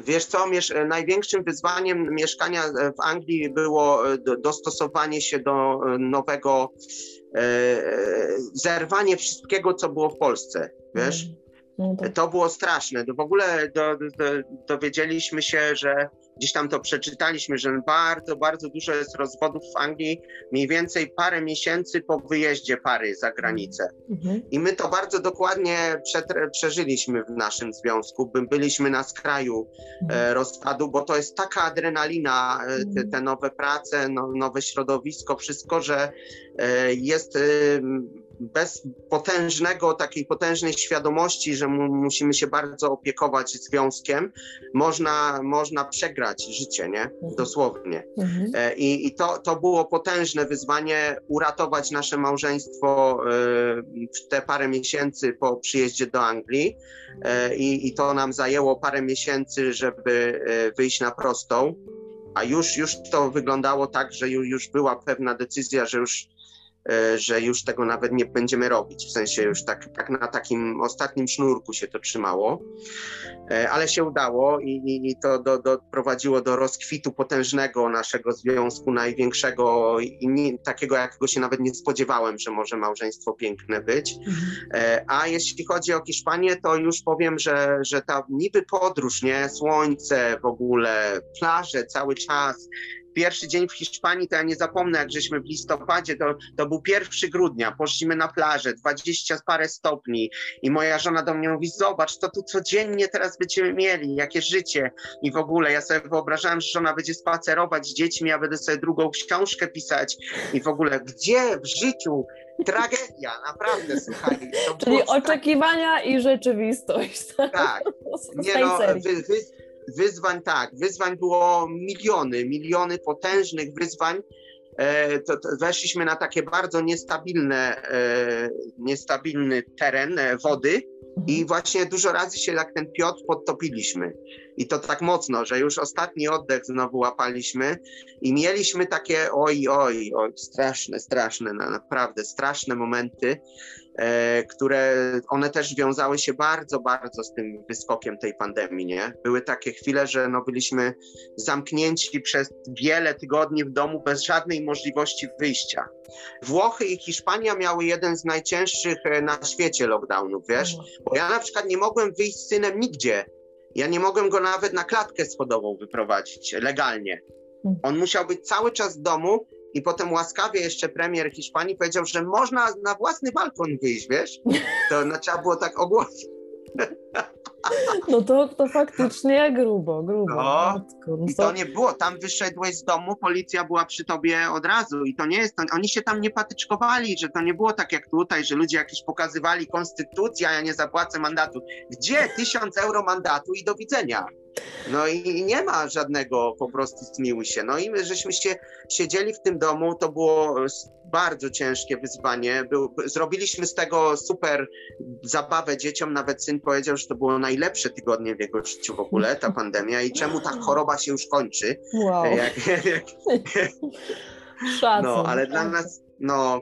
Speaker 2: Wiesz co, największym wyzwaniem mieszkania w Anglii było e, dostosowanie się do e, nowego, e, zerwanie wszystkiego, co było w Polsce, wiesz? Mhm. No tak. To było straszne. W ogóle do, do, dowiedzieliśmy się, że gdzieś tam to przeczytaliśmy, że bardzo, bardzo dużo jest rozwodów w Anglii, mniej więcej parę miesięcy po wyjeździe pary za granicę. Mhm. I my to bardzo dokładnie przeżyliśmy w naszym związku. Byliśmy na skraju mhm. e, rozpadu, bo to jest taka adrenalina, e, te, mhm. te, nowe prace, no, nowe środowisko, wszystko, że e, jest bez potężnego, takiej potężnej świadomości, że mu, musimy się bardzo opiekować związkiem, można, można przegrać życie, nie? Mhm. Dosłownie. Mhm. E, I, I to, to było potężne wyzwanie, uratować nasze małżeństwo e, w te parę miesięcy po przyjeździe do Anglii. E, I, I to nam zajęło parę miesięcy, żeby wyjść na prostą. A już, już to wyglądało tak, że już była pewna decyzja, że już E, że już tego nawet nie będziemy robić. W sensie już tak, tak na takim ostatnim sznurku się to trzymało, e, ale się udało i, i, to do, doprowadziło do rozkwitu potężnego naszego związku, największego i nie, takiego, jakiego się nawet nie spodziewałem, że może małżeństwo piękne być. E, a jeśli chodzi o Hiszpanię, to już powiem, że, że ta niby podróż, nie? Słońce w ogóle, plaże cały czas, pierwszy dzień w Hiszpanii, to ja nie zapomnę, jak żeśmy w listopadzie, to, to był 1 grudnia, poszliśmy na plażę, 20 parę stopni i moja żona do mnie mówi, zobacz, to tu codziennie teraz będziemy mieli, jakie życie i w ogóle ja sobie wyobrażałem, że żona będzie spacerować z dziećmi, ja będę sobie drugą książkę pisać i w ogóle gdzie w życiu tragedia, naprawdę, słuchaj.
Speaker 1: Czyli oczekiwania i rzeczywistość.
Speaker 2: Tak, nie no, wy, wy, wyzwań tak, wyzwań było miliony, miliony potężnych wyzwań. E, to, to weszliśmy na takie bardzo niestabilne, e, niestabilny teren e, wody i mhm. właśnie dużo razy się jak ten Piotr podtopiliśmy. I to tak mocno, że już ostatni oddech znowu łapaliśmy i mieliśmy takie oj, oj, oj, straszne, straszne, naprawdę straszne momenty. E, które one też wiązały się bardzo, bardzo z tym wyskokiem tej pandemii, nie? Były takie chwile, że no byliśmy zamknięci przez wiele tygodni w domu bez żadnej możliwości wyjścia. Włochy i Hiszpania miały jeden z najcięższych e, na świecie lockdownów, wiesz? Mhm. Bo ja na przykład nie mogłem wyjść z synem nigdzie. Ja nie mogłem go nawet na klatkę schodową wyprowadzić legalnie. Mhm. On musiał być cały czas w domu i potem łaskawie jeszcze premier Hiszpanii powiedział, że można na własny balkon wyjść, wiesz? To no, trzeba było tak ogłosić.
Speaker 1: No to, to faktycznie grubo, grubo. No,
Speaker 2: no I to nie było, tam wyszedłeś z domu, policja była przy tobie od razu i to nie jest, to, oni się tam nie patyczkowali, że to nie było tak jak tutaj, że ludzie jakieś pokazywali konstytucja, ja nie zapłacę mandatu. Gdzie? Tysiąc euro mandatu i do widzenia. No i nie ma żadnego po prostu zmiłuj się. No i my żeśmy się siedzieli w tym domu, to było bardzo ciężkie wyzwanie. Był, zrobiliśmy z tego super zabawę dzieciom, nawet syn powiedział, że to było najlepsze tygodnie w jego życiu w ogóle, ta pandemia i czemu ta choroba się już kończy.
Speaker 1: Wow. Jak, jak,
Speaker 2: no, ale dla nas, no,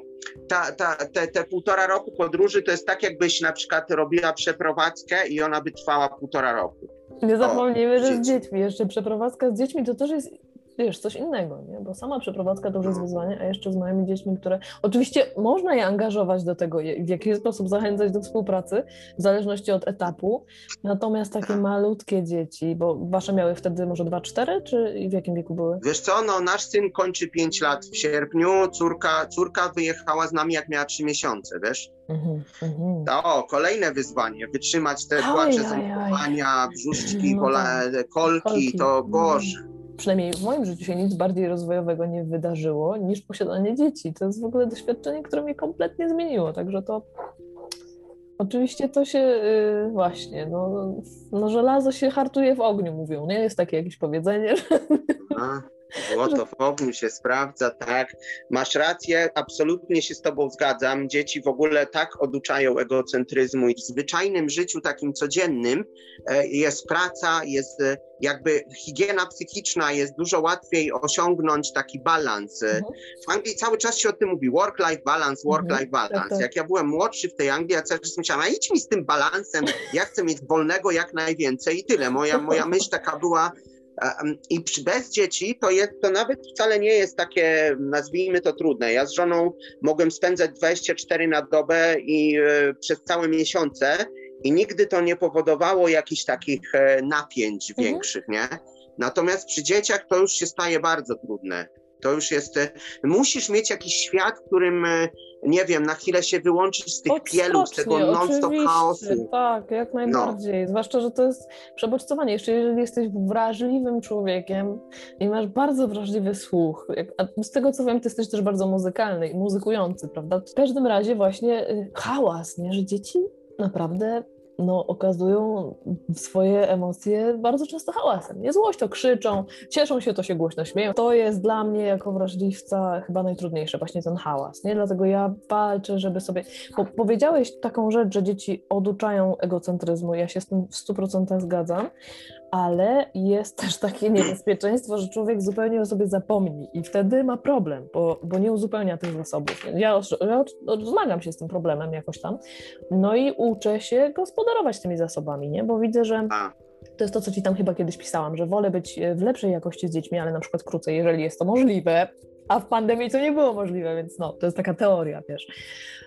Speaker 2: ta, ta, te, te półtora roku podróży to jest tak, jakbyś na przykład robiła przeprowadzkę i ona by trwała półtora roku.
Speaker 1: Nie zapomnijmy, że z dziećmi. Jeszcze przeprowadzka z dziećmi to też jest wiesz, coś innego, nie? Bo sama przeprowadzka to już jest no. wyzwanie, a jeszcze z moimi dziećmi, które oczywiście można je angażować do tego, w jaki sposób zachęcać do współpracy, w zależności od etapu. Natomiast takie malutkie dzieci, bo wasze miały wtedy może 2-4, czy w jakim wieku były?
Speaker 2: Wiesz co, no nasz syn kończy 5 lat w sierpniu, córka, córka wyjechała z nami jak miała 3 miesiące, wiesz? Mm -hmm. O, kolejne wyzwanie, wytrzymać te płacze, ząbkowania, brzuszki, no tak. kolki, kolki, to Boże
Speaker 1: przynajmniej w moim życiu się nic bardziej rozwojowego nie wydarzyło niż posiadanie dzieci. To jest w ogóle doświadczenie, które mnie kompletnie zmieniło, także to oczywiście to się yy, właśnie, no, no żelazo się hartuje w ogniu, mówią, nie? Jest takie jakieś powiedzenie, że...
Speaker 2: A. Złoto w się sprawdza, tak. Masz rację, absolutnie się z Tobą zgadzam. Dzieci w ogóle tak oduczają egocentryzmu i w zwyczajnym życiu takim codziennym e, jest praca, jest e, jakby higiena psychiczna, jest dużo łatwiej osiągnąć taki balans. E, mhm. W Anglii cały czas się o tym mówi, work-life balance, mhm. work-life balance. Tak, tak. Jak ja byłem młodszy w tej Anglii, ja cały czas myślałem, a idź mi z tym balansem, ja chcę mieć wolnego jak najwięcej i tyle. Moja, moja myśl taka była, i bez dzieci to, jest, to nawet wcale nie jest takie, nazwijmy to trudne. Ja z żoną mogłem spędzać 24 na dobę i e, przez całe miesiące i nigdy to nie powodowało jakichś takich e, napięć mhm. większych, nie? Natomiast przy dzieciach to już się staje bardzo trudne. To już jest. E, musisz mieć jakiś świat, w którym nie wiem, na chwilę się wyłączyć z tych pielów, z tego non-stop chaosu.
Speaker 1: Tak, jak no. najbardziej. No. Zwłaszcza, że to jest przebodźcowanie. Jeszcze jeżeli jesteś wrażliwym człowiekiem i masz bardzo wrażliwy słuch, a z tego co wiem, ty jesteś też bardzo muzykalny i muzykujący, prawda? W każdym razie właśnie y, hałas, nie? Że dzieci naprawdę no, okazują swoje emocje bardzo często hałasem. Nie złością, krzyczą, cieszą się, to się głośno śmieją. To jest dla mnie jako wrażliwca chyba najtrudniejsze, właśnie ten hałas. Nie? Dlatego ja walczę, żeby sobie... Bo powiedziałeś taką rzecz, że dzieci oduczają egocentryzmu. Ja się z tym w 100% zgadzam, ale jest też takie niebezpieczeństwo, że człowiek zupełnie o sobie zapomni i wtedy ma problem, bo, bo nie uzupełnia tych zasobów. Ja, ja zmagam się z tym problemem jakoś tam, no i uczę się gospodarować tymi zasobami, nie? bo widzę, że to jest to, co ci tam chyba kiedyś pisałam, że wolę być w lepszej jakości z dziećmi, ale na przykład krócej, jeżeli jest to możliwe, a w pandemii to nie było możliwe, więc no, to jest taka teoria, wiesz.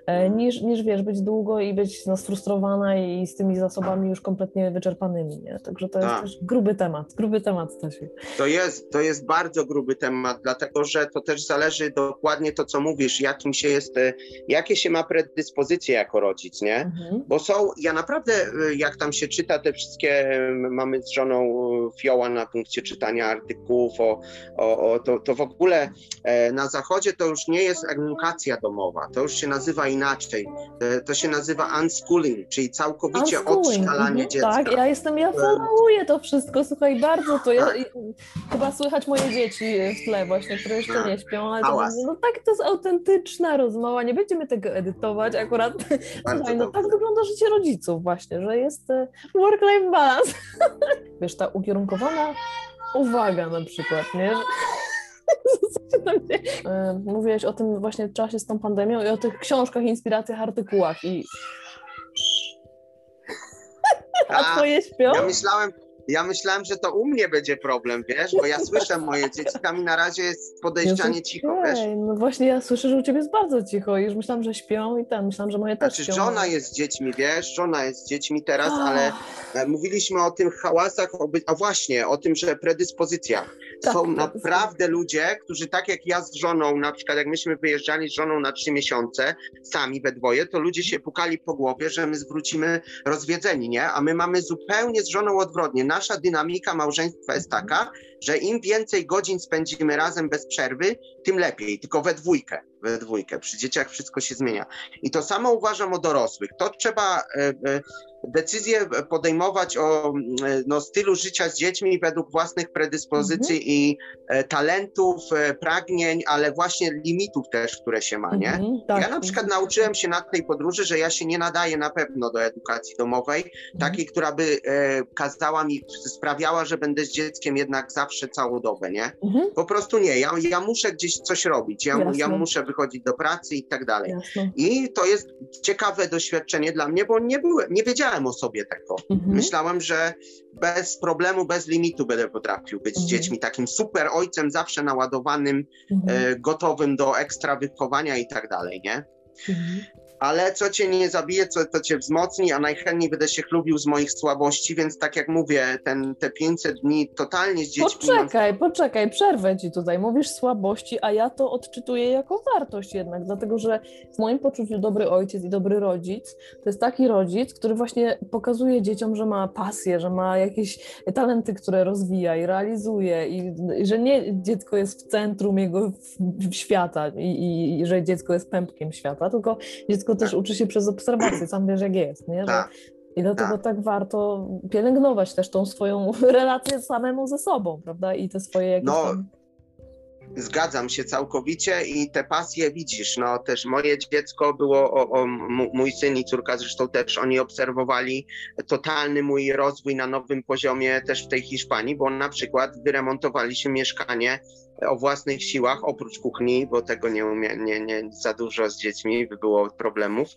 Speaker 1: E, niż, niż wiesz, być długo i być no, sfrustrowana i z tymi zasobami już kompletnie wyczerpanymi, nie? Także to jest
Speaker 2: Tak.
Speaker 1: też gruby temat, gruby temat, Stasiu.
Speaker 2: To jest, to jest bardzo gruby temat, dlatego że to też zależy dokładnie to, co mówisz, jakim się jest, e, jakie się ma predyspozycje jako rodzic, nie?
Speaker 1: Mhm.
Speaker 2: Bo są, ja naprawdę, y, jak tam się czyta te wszystkie, mamy z żoną fioła na punkcie czytania artykułów, o, o, o, to, to w ogóle e, na zachodzie to już nie jest edukacja domowa, to już się nazywa inaczej. E, To się nazywa unschooling, czyli całkowicie
Speaker 1: Unschooling,
Speaker 2: odszkalanie
Speaker 1: mhm,
Speaker 2: dziecka.
Speaker 1: Tak, ja jestem, ja followuję to wszystko, słuchaj, bardzo to, ja,
Speaker 2: Tak.
Speaker 1: chyba słychać moje dzieci w tle właśnie, które jeszcze
Speaker 2: Tak.
Speaker 1: nie śpią, ale to, no tak, to jest autentyczna rozmowa, nie będziemy tego edytować akurat, słuchaj, no tak wygląda życie rodziców właśnie, że jest e, work-life balance, wiesz, ta ukierunkowana uwaga na przykład, nie, E, Mówiłeś o tym właśnie czasie z tą pandemią i o tych książkach, inspiracjach, artykułach i a
Speaker 2: A,
Speaker 1: twoje śpią?
Speaker 2: Ja myślałem, ja myślałem, że to u mnie będzie problem, wiesz, bo ja słyszę moje dzieci, tam na razie jest podejrzanie cicho, wiesz.
Speaker 1: No właśnie ja słyszę, że u ciebie jest bardzo cicho i już myślałam, że śpią i tam, myślałam, że moje też
Speaker 2: Znaczy,
Speaker 1: śpią.
Speaker 2: żona jest z dziećmi, wiesz, żona jest z dziećmi teraz, ale e, mówiliśmy o tym hałasach, o by- a właśnie, o tym, że predyspozycja.
Speaker 1: Tak,
Speaker 2: Są naprawdę ludzie, którzy tak jak ja z żoną, na przykład jak myśmy wyjeżdżali z żoną na trzy miesiące, sami we dwoje, to ludzie się pukali po głowie, że my zwrócimy rozwiedzeni, nie? A my mamy zupełnie z żoną odwrotnie. Nasza dynamika małżeństwa jest taka, że im więcej godzin spędzimy razem bez przerwy, tym lepiej, tylko we dwójkę, we dwójkę. Przy dzieciach wszystko się zmienia. I to samo uważam o dorosłych. To trzeba e, e, decyzje podejmować o mm, no, stylu życia z dziećmi według własnych predyspozycji i e, talentów, pragnień, ale właśnie limitów też, które się ma, nie?
Speaker 1: Mhm, tak.
Speaker 2: Ja na przykład nauczyłem się na tej podróży, że ja się nie nadaję na pewno do edukacji domowej,
Speaker 1: Mhm.
Speaker 2: takiej, która by kazała mi, sprawiała, że będę z dzieckiem jednak zawsze całą dobę, nie?
Speaker 1: Mhm,
Speaker 2: Po prostu nie, ja, ja muszę gdzieś coś robić, ja,
Speaker 1: Jasne.
Speaker 2: ja muszę wychodzić do pracy i tak dalej.
Speaker 1: jasne.
Speaker 2: I to jest ciekawe doświadczenie dla mnie, bo nie, byłem, nie wiedziałem o sobie tego.
Speaker 1: Mhm.
Speaker 2: Myślałem, że bez problemu, bez limitu będę potrafił być z
Speaker 1: Mhm.
Speaker 2: dziećmi, takim super ojcem, zawsze naładowanym,
Speaker 1: Mhm.
Speaker 2: e, gotowym do ekstra wychowania i tak dalej, nie?
Speaker 1: Mhm.
Speaker 2: Ale co cię nie zabije, co to cię wzmocni, a najchętniej będę się chlubił z moich słabości, więc tak jak mówię, ten, te 500 dni totalnie z dziećmi...
Speaker 1: Poczekaj, poczekaj, przerwę ci tutaj. Mówisz słabości, a ja to odczytuję jako wartość jednak, dlatego że w moim poczuciu dobry ojciec i dobry rodzic to jest taki rodzic, który właśnie pokazuje dzieciom, że ma pasję, że ma jakieś talenty, które rozwija i realizuje i, i że nie dziecko jest w centrum jego świata i, i, i że dziecko jest pępkiem świata, tylko dziecko też
Speaker 2: Tak.
Speaker 1: uczy się przez obserwację, sam wiesz jak jest, nie? Że,
Speaker 2: Tak.
Speaker 1: I dlatego
Speaker 2: Tak.
Speaker 1: tak warto pielęgnować też tą swoją relację samemu ze sobą, prawda? I te swoje jakieś
Speaker 2: No,
Speaker 1: tam...
Speaker 2: Zgadzam się całkowicie i te pasje widzisz. No też moje dziecko było, o, o, mój syn i córka zresztą też, oni obserwowali totalny mój rozwój na nowym poziomie też w tej Hiszpanii, bo na przykład wyremontowaliśmy mieszkanie o własnych siłach, oprócz kuchni, bo tego nie umie, nie, nie za dużo z dziećmi by było problemów,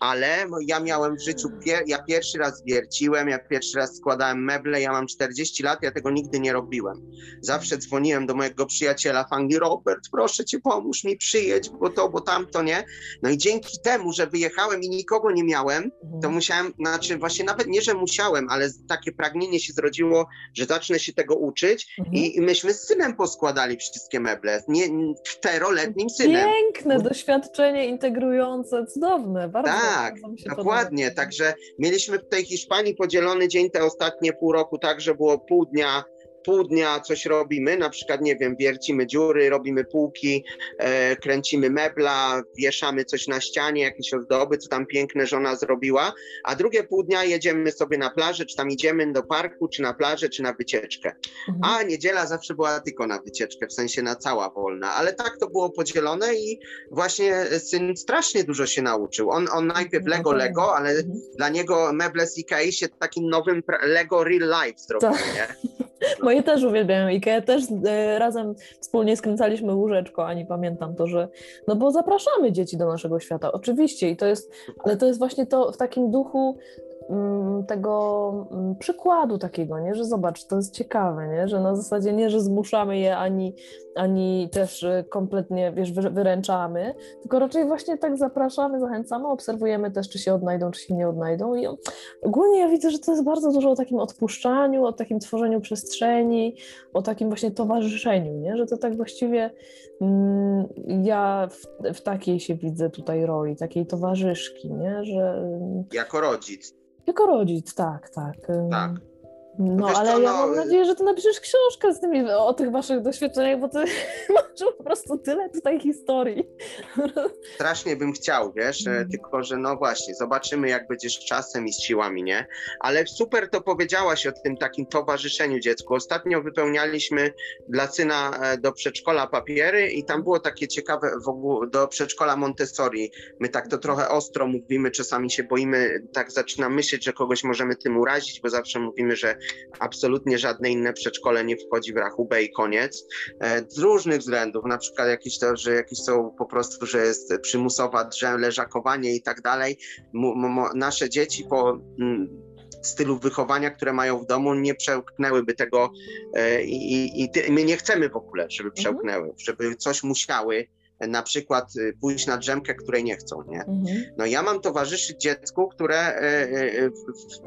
Speaker 2: ale ja miałem w życiu, pier, ja pierwszy raz wierciłem, ja pierwszy raz składałem meble, ja mam 40 lat, ja tego nigdy nie robiłem. Zawsze dzwoniłem do mojego przyjaciela w Anglii, Robert, proszę cię, pomóż mi, przyjedź, bo to, bo tamto, nie? No i dzięki temu, że wyjechałem i nikogo nie miałem, to musiałem, znaczy właśnie nawet nie, że musiałem, ale takie pragnienie się zrodziło, że zacznę się tego uczyć
Speaker 1: Mhm.
Speaker 2: i, i myśmy z synem poskładali wszystkie meble, nie, czteroletnim synem.
Speaker 1: Piękne doświadczenie integrujące, cudowne, bardzo.
Speaker 2: Tak, Dokładnie,
Speaker 1: podoba.
Speaker 2: także mieliśmy w tej Hiszpanii podzielony dzień te ostatnie pół roku tak, że było pół dnia pół dnia coś robimy, na przykład, nie wiem, wiercimy dziury, robimy półki, e, kręcimy mebla, wieszamy coś na ścianie, jakieś ozdoby, co tam piękne żona zrobiła, a drugie pół dnia jedziemy sobie na plażę, czy tam idziemy do parku, czy na plażę, czy na wycieczkę.
Speaker 1: Mhm.
Speaker 2: A niedziela zawsze była tylko na wycieczkę, w sensie na cała wolna, ale tak to było podzielone i właśnie syn strasznie dużo się nauczył. On, on najpierw
Speaker 1: No
Speaker 2: Lego. Lego, ale
Speaker 1: Mhm.
Speaker 2: dla niego meble z Ikei się takim nowym Lego Real Life zrobiły,
Speaker 1: Tak. Moje też uwielbiają Ikea, też e, razem wspólnie skręcaliśmy łóżeczko, ani pamiętam to, że no bo zapraszamy dzieci do naszego świata, oczywiście. I to jest, ale to jest właśnie to w takim duchu tego mm, przykładu takiego, nie? że zobacz, to jest ciekawe, nie? że na zasadzie nie, że zmuszamy je ani, ani też y, kompletnie wiesz, wyręczamy, tylko raczej właśnie tak zapraszamy, zachęcamy, obserwujemy też, czy się odnajdą, czy się nie odnajdą i ogólnie ja widzę, że to jest bardzo dużo o takim odpuszczaniu, o takim tworzeniu przestrzeni, o takim właśnie towarzyszeniu, nie? że to tak właściwie mm, ja w, w takiej się widzę tutaj roli, takiej towarzyszki, nie? że
Speaker 2: jako rodzic.
Speaker 1: Jako rodzic, tak, tak.
Speaker 2: Tak.
Speaker 1: No, ale ja no... mam nadzieję, że ty napiszesz książkę z tymi, o tych waszych doświadczeniach, bo ty masz po prostu tyle tutaj historii.
Speaker 2: Strasznie bym chciał, wiesz, mm. tylko że no właśnie, zobaczymy jak będziesz czasem i z siłami, nie? Ale super to powiedziałaś o tym takim towarzyszeniu dziecku. Ostatnio wypełnialiśmy dla syna e, do przedszkola papiery i tam było takie ciekawe w ogóle do przedszkola Montessori. My tak to trochę ostro mówimy, czasami się boimy, tak zaczynam myśleć, że kogoś możemy tym urazić, bo zawsze mówimy, że absolutnie żadne inne przedszkole nie wchodzi w rachubę i koniec. E, z różnych względów, na przykład jakieś to, że jakieś są po prostu, że jest przymusowa drzew, leżakowanie i tak dalej. Nasze dzieci po mm, stylu wychowania, które mają w domu, nie przełknęłyby tego e, i, i, i my nie chcemy w ogóle, żeby mhm. przełknęły, żeby coś musiały, na przykład y, pójść na drzemkę, której nie chcą, nie? Mhm. No ja mam towarzyszyć dziecku, które e,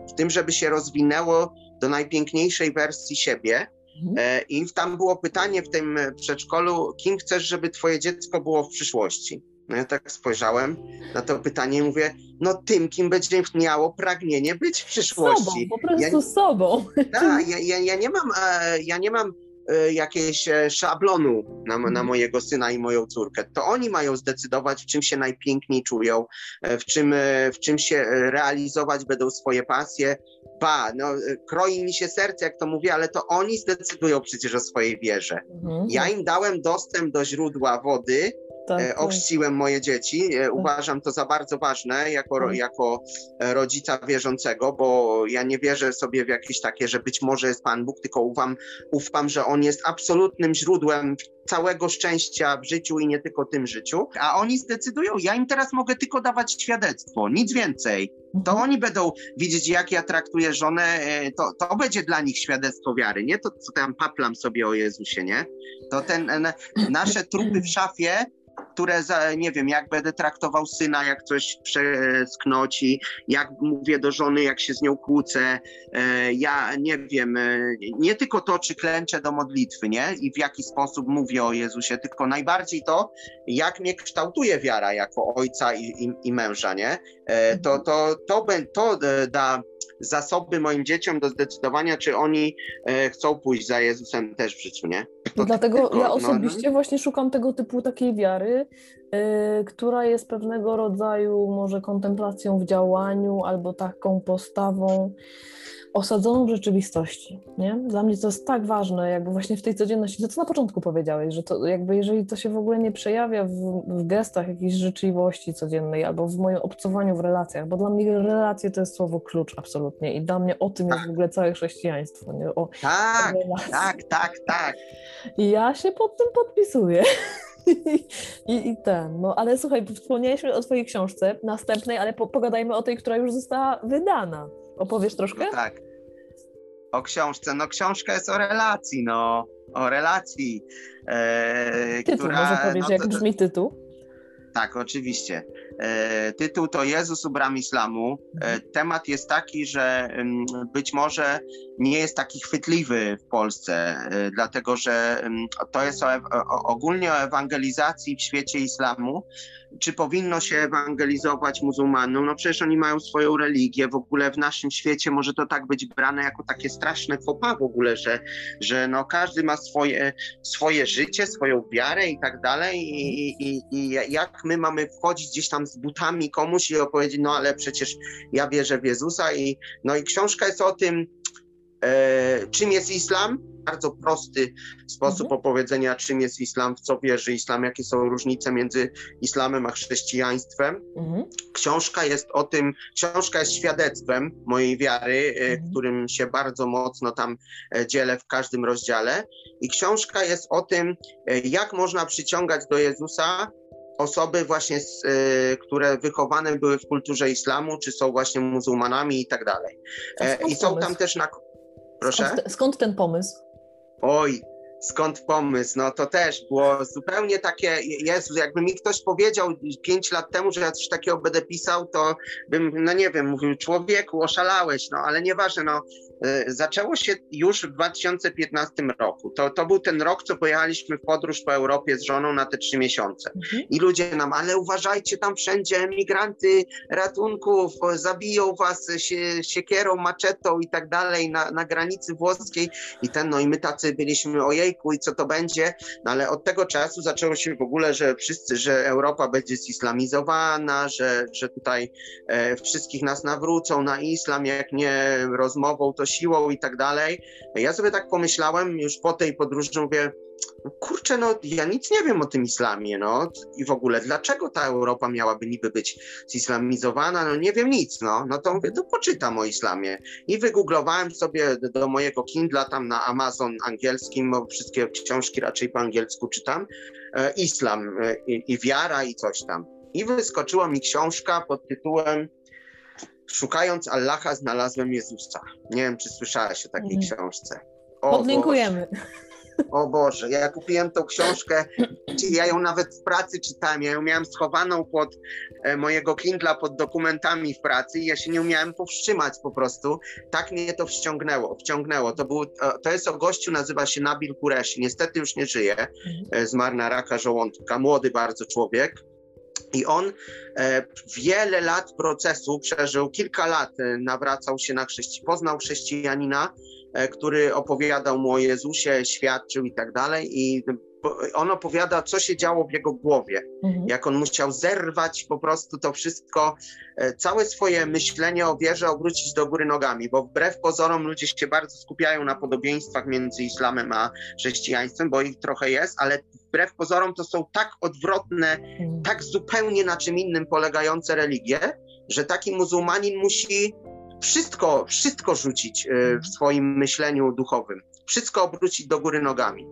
Speaker 2: w tym, żeby się rozwinęło do najpiękniejszej wersji siebie. Mhm. E, I tam było pytanie w tym przedszkolu, kim chcesz, żeby twoje dziecko było w przyszłości? No ja tak spojrzałem na to pytanie i mówię, no tym, kim będzie miało pragnienie być w przyszłości. Sobą,
Speaker 1: po prostu ja, sobą.
Speaker 2: Tak, ja, ja, ja, nie mam, e, ja nie mam e, jakiegoś szablonu na, na mhm. mojego syna i moją córkę. To oni mają zdecydować, w czym się najpiękniej czują, w czym, w czym się realizować będą swoje pasje, ba, no, kroi mi się serce, jak to mówię, ale to oni zdecydują przecież o swojej wierze. Mhm. Ja im dałem dostęp do źródła wody, tak, e, tak. ochrzciłem moje dzieci. E, tak. Uważam to za bardzo ważne jako, tak. jako e, rodzica wierzącego, bo ja nie wierzę sobie w jakieś takie, że być może jest Pan Bóg, tylko ufam, ufam że On jest absolutnym źródłem całego szczęścia w życiu i nie tylko tym życiu. A oni zdecydują, ja im teraz mogę tylko dawać świadectwo, nic więcej. To mhm. oni będą widzieć, jak ja traktuję żonę, to, to będzie dla nich świadectwo wiary, nie to, co tam paplam sobie o Jezusie, nie? To ten, nasze trupy w szafie które, za, nie wiem, jak będę traktował syna, jak coś przesknoci, jak mówię do żony, jak się z nią kłócę. E, ja nie wiem, e, nie tylko to, czy klęczę do modlitwy, nie? I w jaki sposób mówię o Jezusie, tylko najbardziej to, jak mnie kształtuje wiara jako ojca i, i, i męża, nie? E, to, to, to, to, to da zasoby moim dzieciom do zdecydowania, czy oni e, chcą pójść za Jezusem też w życiu, nie?
Speaker 1: To Dlatego tylko, ja no, osobiście no, no. właśnie szukam tego typu takiej wiary, yy, która jest pewnego rodzaju może kontemplacją w działaniu albo taką postawą osadzoną w rzeczywistości, nie? Dla mnie to jest tak ważne, jakby właśnie w tej codzienności, to co na początku powiedziałeś, że to jakby jeżeli to się w ogóle nie przejawia w, w gestach jakiejś życzliwości codziennej albo w moim obcowaniu w relacjach, bo dla mnie relacje to jest słowo klucz absolutnie i dla mnie o tym tak. jest w ogóle całe chrześcijaństwo, nie? O
Speaker 2: tak, tak, tak, tak.
Speaker 1: I ja się pod tym podpisuję. I, I, ten, no ale słuchaj, wspomnieliśmy o twojej książce następnej, ale po, pogadajmy o tej, która już została wydana. Opowiesz troszkę?
Speaker 2: No tak. O książce. No książka jest o relacji, no. O relacji.
Speaker 1: E, tytuł, która, może powiesz, no, jak brzmi tytuł?
Speaker 2: Tak, oczywiście. E, tytuł to Jezus u bram islamu. E, mhm. temat jest taki, że mm, być może nie jest taki chwytliwy w Polsce, e, dlatego że mm, to jest o, o, ogólnie o ewangelizacji w świecie islamu. Czy powinno się ewangelizować muzułmanom? No przecież oni mają swoją religię. W ogóle w naszym świecie może to tak być brane jako takie straszne fopa w ogóle, że, że no każdy ma swoje, swoje życie, swoją wiarę i tak dalej. I, i, i jak my mamy wchodzić gdzieś tam z butami komuś i opowiedzieć, no ale przecież ja wierzę w Jezusa i no i książka jest o tym, e, czym jest islam, bardzo prosty sposób mhm. opowiedzenia, czym jest islam, w co wierzy islam, jakie są różnice między islamem a chrześcijaństwem. Mhm. Książka jest o tym, książka jest świadectwem mojej wiary, e, mhm. którym się bardzo mocno tam e, dzielę w każdym rozdziale. I książka jest o tym, jak można przyciągać do Jezusa osoby właśnie, z, y, które wychowane były w kulturze islamu, czy są właśnie muzułmanami i tak dalej. E, I są tam też na... Proszę?
Speaker 1: Skąd, skąd ten pomysł?
Speaker 2: Oj, skąd pomysł? No to też było zupełnie takie, Jezu, jakby mi ktoś powiedział pięć lat temu, że ja coś takiego będę pisał, to bym, no nie wiem, mówił, człowieku, oszalałeś, no ale nieważne, no E, zaczęło się już w 2015 roku. To, to był ten rok, co pojechaliśmy w podróż po Europie z żoną na te trzy miesiące. Mhm. I ludzie nam, ale uważajcie tam wszędzie, emigranty, ratunków, zabiją was sie, siekierą, maczetą i tak dalej na, na granicy włoskiej. I ten, no i my tacy byliśmy, i co to będzie? No ale od tego czasu zaczęło się w ogóle, że wszyscy, że Europa będzie zislamizowana, że, że tutaj e, wszystkich nas nawrócą na islam, jak nie rozmową, to siłą i tak dalej. Ja sobie tak pomyślałem już po tej podróży, mówię, kurczę, no ja nic nie wiem o tym islamie, no i w ogóle dlaczego ta Europa miałaby niby być zislamizowana, no nie wiem nic, no, no to mówię, to poczytam o islamie i wygooglowałem sobie do mojego Kindla tam na Amazon angielskim, bo wszystkie książki raczej po angielsku czytam, e, islam e, i, wiara i coś tam. I wyskoczyła mi książka pod tytułem Szukając Allaha znalazłem Jezusa. Nie wiem, czy słyszałeś o takiej mhm. książce.
Speaker 1: O Podlinkujemy.
Speaker 2: Boże. O Boże, ja kupiłem tą książkę, ja ją nawet w pracy czytałem, ja ją miałem schowaną pod e, mojego Kindla, pod dokumentami w pracy i ja się nie umiałem powstrzymać po prostu. Tak mnie to wciągnęło, wciągnęło. To, był, to jest o gościu, nazywa się Nabil Kureshi, niestety już nie żyje, mhm. e, zmarł na raka żołądka, młody bardzo człowiek. I on e, wiele lat procesu przeżył, kilka lat e, nawracał się na chrześcijan, poznał chrześcijanina, e, który opowiadał mu o Jezusie, świadczył i tak dalej. I on opowiada, co się działo w jego głowie, mhm. jak on musiał zerwać po prostu to wszystko, e, całe swoje myślenie o wierze obrócić do góry nogami, bo wbrew pozorom ludzie się bardzo skupiają na podobieństwach między islamem a chrześcijaństwem, bo ich trochę jest, ale wbrew pozorom to są tak odwrotne, mhm. tak zupełnie na czym innym polegające religie, że taki muzułmanin musi wszystko, wszystko rzucić e, w swoim myśleniu duchowym wszystko obrócić do góry nogami.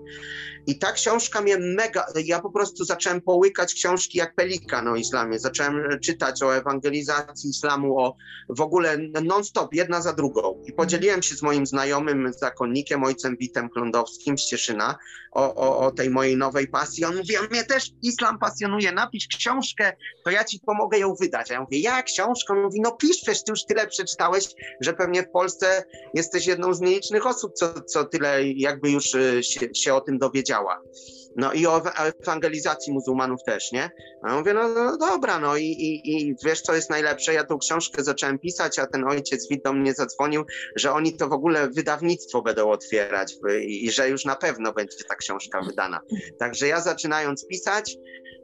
Speaker 2: I ta książka mnie mega, ja po prostu zacząłem połykać książki jak pelikan o islamie, zacząłem czytać o ewangelizacji islamu, o w ogóle non-stop, jedna za drugą. I podzieliłem się z moim znajomym zakonnikiem, ojcem Witem Klądowskim z Cieszyna, o, o, o tej mojej nowej pasji. On mówi, mnie też islam pasjonuje, napisz książkę, to ja ci pomogę ją wydać. A ja mówię, ja książkę? On mówi, no pisz, przecież ty już tyle przeczytałeś, że pewnie w Polsce jesteś jedną z nielicznych osób, co, co tyle jakby już y, się, się o tym dowiedziała. No i o ewangelizacji muzułmanów też, nie? A ja mówię, no, no dobra, no i, i, i, wiesz, co jest najlepsze? Ja tą książkę zacząłem pisać, a ten ojciec Wit do mnie zadzwonił, że oni to w ogóle wydawnictwo będą otwierać i, i że już na pewno będzie ta książka wydana. Także ja zaczynając pisać,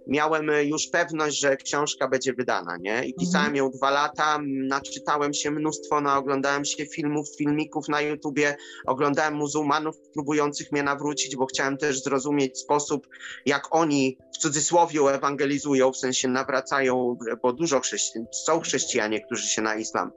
Speaker 2: miałem e, już pewność, że książka będzie wydana, nie? I mhm. pisałem ją dwa lata, naczytałem się mnóstwo, naoglądałem się filmów, filmików na YouTubie, oglądałem muzułmanów próbujących mnie nawrócić, bo chciałem też zrozumieć sposób, jak oni w cudzysłowie ewangelizują, w sensie nawracają, bo dużo chrześcijan, są chrześcijanie, którzy się na islam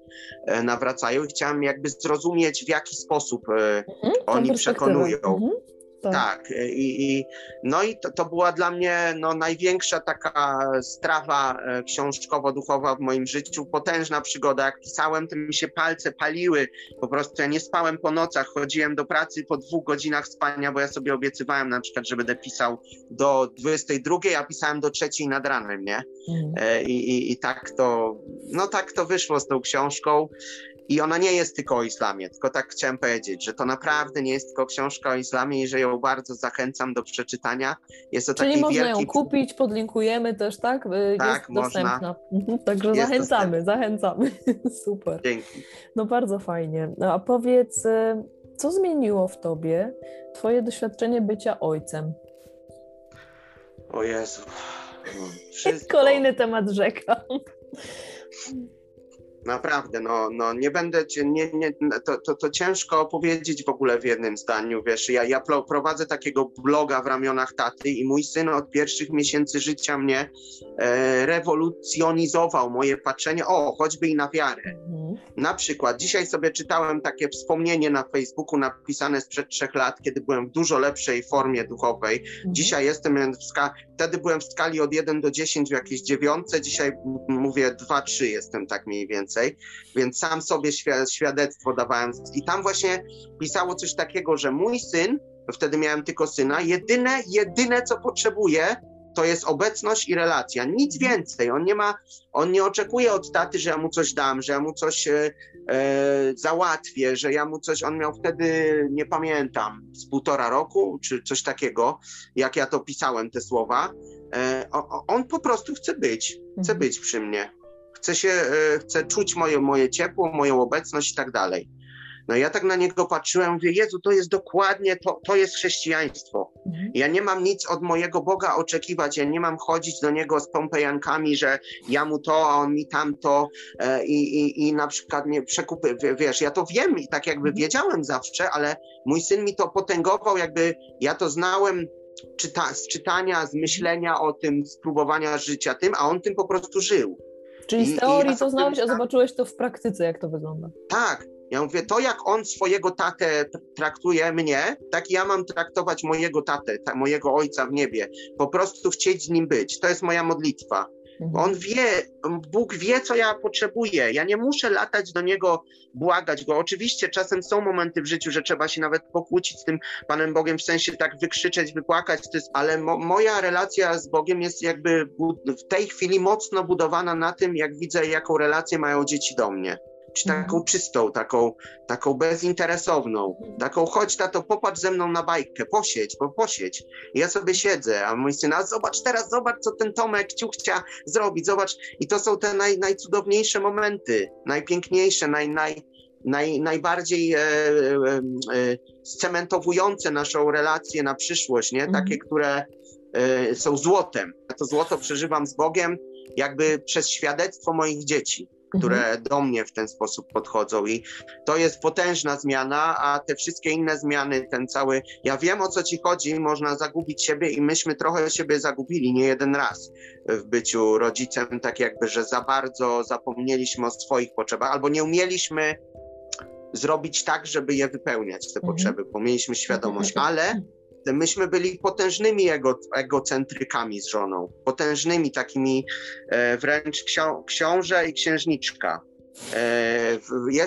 Speaker 2: e, nawracają i chciałem jakby zrozumieć, w jaki sposób e, mhm, oni przekonują. Mhm. Tak. tak. I, i, no i to, to była dla mnie no, największa taka strawa e, książkowo-duchowa w moim życiu. Potężna przygoda. Jak pisałem, to mi się palce paliły. Po prostu ja nie spałem po nocach. Chodziłem do pracy po dwóch godzinach spania, bo ja sobie obiecywałem na przykład, że będę pisał do 22, a pisałem do trzeciej nad ranem, nie? Mm. I, i, I tak to, no tak to wyszło z tą książką. I ona nie jest tylko o islamie, tylko tak chciałem powiedzieć, że to naprawdę nie jest tylko książka o islamie i że ją bardzo zachęcam do przeczytania. Jest to
Speaker 1: Czyli
Speaker 2: taki
Speaker 1: można
Speaker 2: wielki...
Speaker 1: ją kupić, podlinkujemy też, tak? Y, tak, jest można. dostępna. Mhm, także jest zachęcamy, dostępna. zachęcamy. Super.
Speaker 2: Dzięki.
Speaker 1: No bardzo fajnie. No, a powiedz, y, co zmieniło w tobie twoje doświadczenie bycia ojcem?
Speaker 2: O Jezu.
Speaker 1: Wszystko. Kolejny temat rzeka.
Speaker 2: Naprawdę, no, no nie będę cię, nie, nie, to, to, to ciężko opowiedzieć w ogóle w jednym zdaniu, wiesz, ja, ja prowadzę takiego bloga w ramionach taty i mój syn od pierwszych miesięcy życia mnie e, rewolucjonizował moje patrzenie, o, choćby i na wiarę. Mhm. Na przykład dzisiaj sobie czytałem takie wspomnienie na Facebooku napisane sprzed trzech lat, kiedy byłem w dużo lepszej formie duchowej. Mhm. Dzisiaj jestem, wtedy byłem w skali od 1 do 10 w jakiejś dziewiątce, dzisiaj mówię 2-3 jestem tak mniej więcej, więc sam sobie świadectwo dawałem. I tam właśnie pisało coś takiego, że mój syn, wtedy miałem tylko syna, jedyne, jedyne co potrzebuje, to jest obecność i relacja, nic więcej. On nie ma, on nie oczekuje od taty, że ja mu coś dam, że ja mu coś e, e, załatwię, że ja mu coś, on miał wtedy, nie pamiętam, z półtora roku, czy coś takiego, jak ja to pisałem, te słowa. E, on po prostu chce być, chce mhm. być przy mnie. Chce się, e, chce czuć moje, moje ciepło, moją obecność i tak dalej. No ja tak na niego patrzyłem, mówię, Jezu, to jest dokładnie, to, to jest chrześcijaństwo. Mhm. Ja nie mam nic od mojego Boga oczekiwać, ja nie mam chodzić do Niego z pompejankami, że ja mu to, a on mi tamto e, i, i, i na przykład nie przekupy, wiesz, ja to wiem i tak jakby mhm. wiedziałem zawsze, ale mój syn mi to potęgował, jakby ja to znałem czyta, z czytania, z myślenia o tym, spróbowania życia tym, a on tym po prostu żył.
Speaker 1: Czyli z teorii I, to znałeś, a zobaczyłeś to w praktyce, jak to wygląda.
Speaker 2: Tak, ja mówię, to jak on swojego tatę traktuje mnie, tak ja mam traktować mojego tatę, ta, mojego ojca w niebie. Po prostu chcieć z nim być. To jest moja modlitwa. Mhm. On wie, Bóg wie, co ja potrzebuję. Ja nie muszę latać do Niego, błagać Go. Oczywiście czasem są momenty w życiu, że trzeba się nawet pokłócić z tym Panem Bogiem, w sensie tak wykrzyczeć, wypłakać, jest, ale mo moja relacja z Bogiem jest jakby w tej chwili mocno budowana na tym, jak widzę, jaką relację mają dzieci do mnie czy taką mhm. czystą, taką, taką bezinteresowną, taką chodź tato, popatrz ze mną na bajkę, posiedź, bo posiedź. I ja sobie siedzę, a mój syn, a zobacz teraz, zobacz, co ten Tomek ciuchcia zrobić, zobacz. I to są te naj, najcudowniejsze momenty, najpiękniejsze, naj, naj, naj, najbardziej e, e, e, scementowujące naszą relację na przyszłość, nie? Takie, mhm. które e, są złotem. Ja to złoto przeżywam z Bogiem jakby przez świadectwo moich dzieci które mhm. do mnie w ten sposób podchodzą i to jest potężna zmiana, a te wszystkie inne zmiany, ten cały, ja wiem o co ci chodzi, można zagubić siebie i myśmy trochę siebie zagubili, nie jeden raz w byciu rodzicem, tak jakby, że za bardzo zapomnieliśmy o swoich potrzebach albo nie umieliśmy zrobić tak, żeby je wypełniać, te mhm. potrzeby, bo mieliśmy świadomość, mhm. ale myśmy byli potężnymi ego, egocentrykami z żoną, potężnymi takimi e, wręcz ksią, książę i księżniczka. E,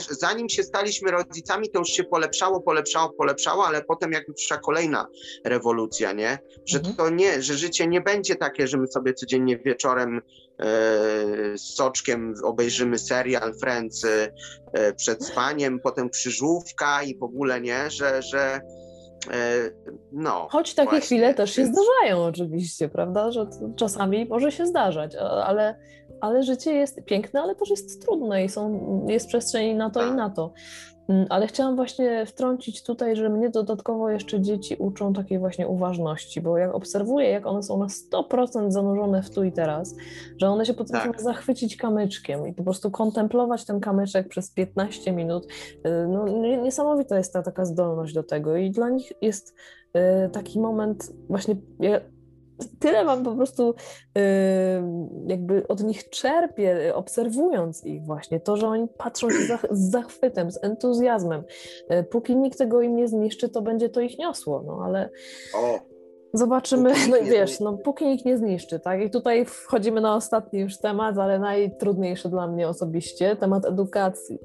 Speaker 2: zanim się staliśmy rodzicami, to już się polepszało, polepszało, polepszało, ale potem jakby przyszła kolejna rewolucja, nie? Że mhm. to nie, że życie nie będzie takie, że my sobie codziennie wieczorem e, z soczkiem obejrzymy serial Friends e, przed spaniem, potem krzyżówka i w ogóle nie, że, że E, no.
Speaker 1: Choć takie właśnie. chwile też się zdarzają oczywiście, prawda, że czasami może się zdarzać, ale, ale życie jest piękne, ale też jest trudne i są, jest przestrzeń na to tak. i na to. Mm, ale chciałam właśnie wtrącić tutaj, że mnie dodatkowo jeszcze dzieci uczą takiej właśnie uważności, bo jak obserwuję, jak one są na 100% zanurzone w tu i teraz, że one się potrafią tak. zachwycić kamyczkiem i po prostu kontemplować ten kamyczek przez 15 minut. Y, no, niesamowita jest ta taka zdolność do tego i dla nich jest y, taki moment właśnie tyle mam po prostu jakby od nich czerpię, obserwując ich właśnie. To, że oni patrzą się z zachwytem, z entuzjazmem. Yy, póki nikt tego im nie zniszczy, to będzie to ich niosło, no ale... O. Zobaczymy, no wiesz, no póki nikt nie zniszczy, tak? I tutaj wchodzimy na ostatni już temat, ale najtrudniejszy dla mnie osobiście, temat edukacji.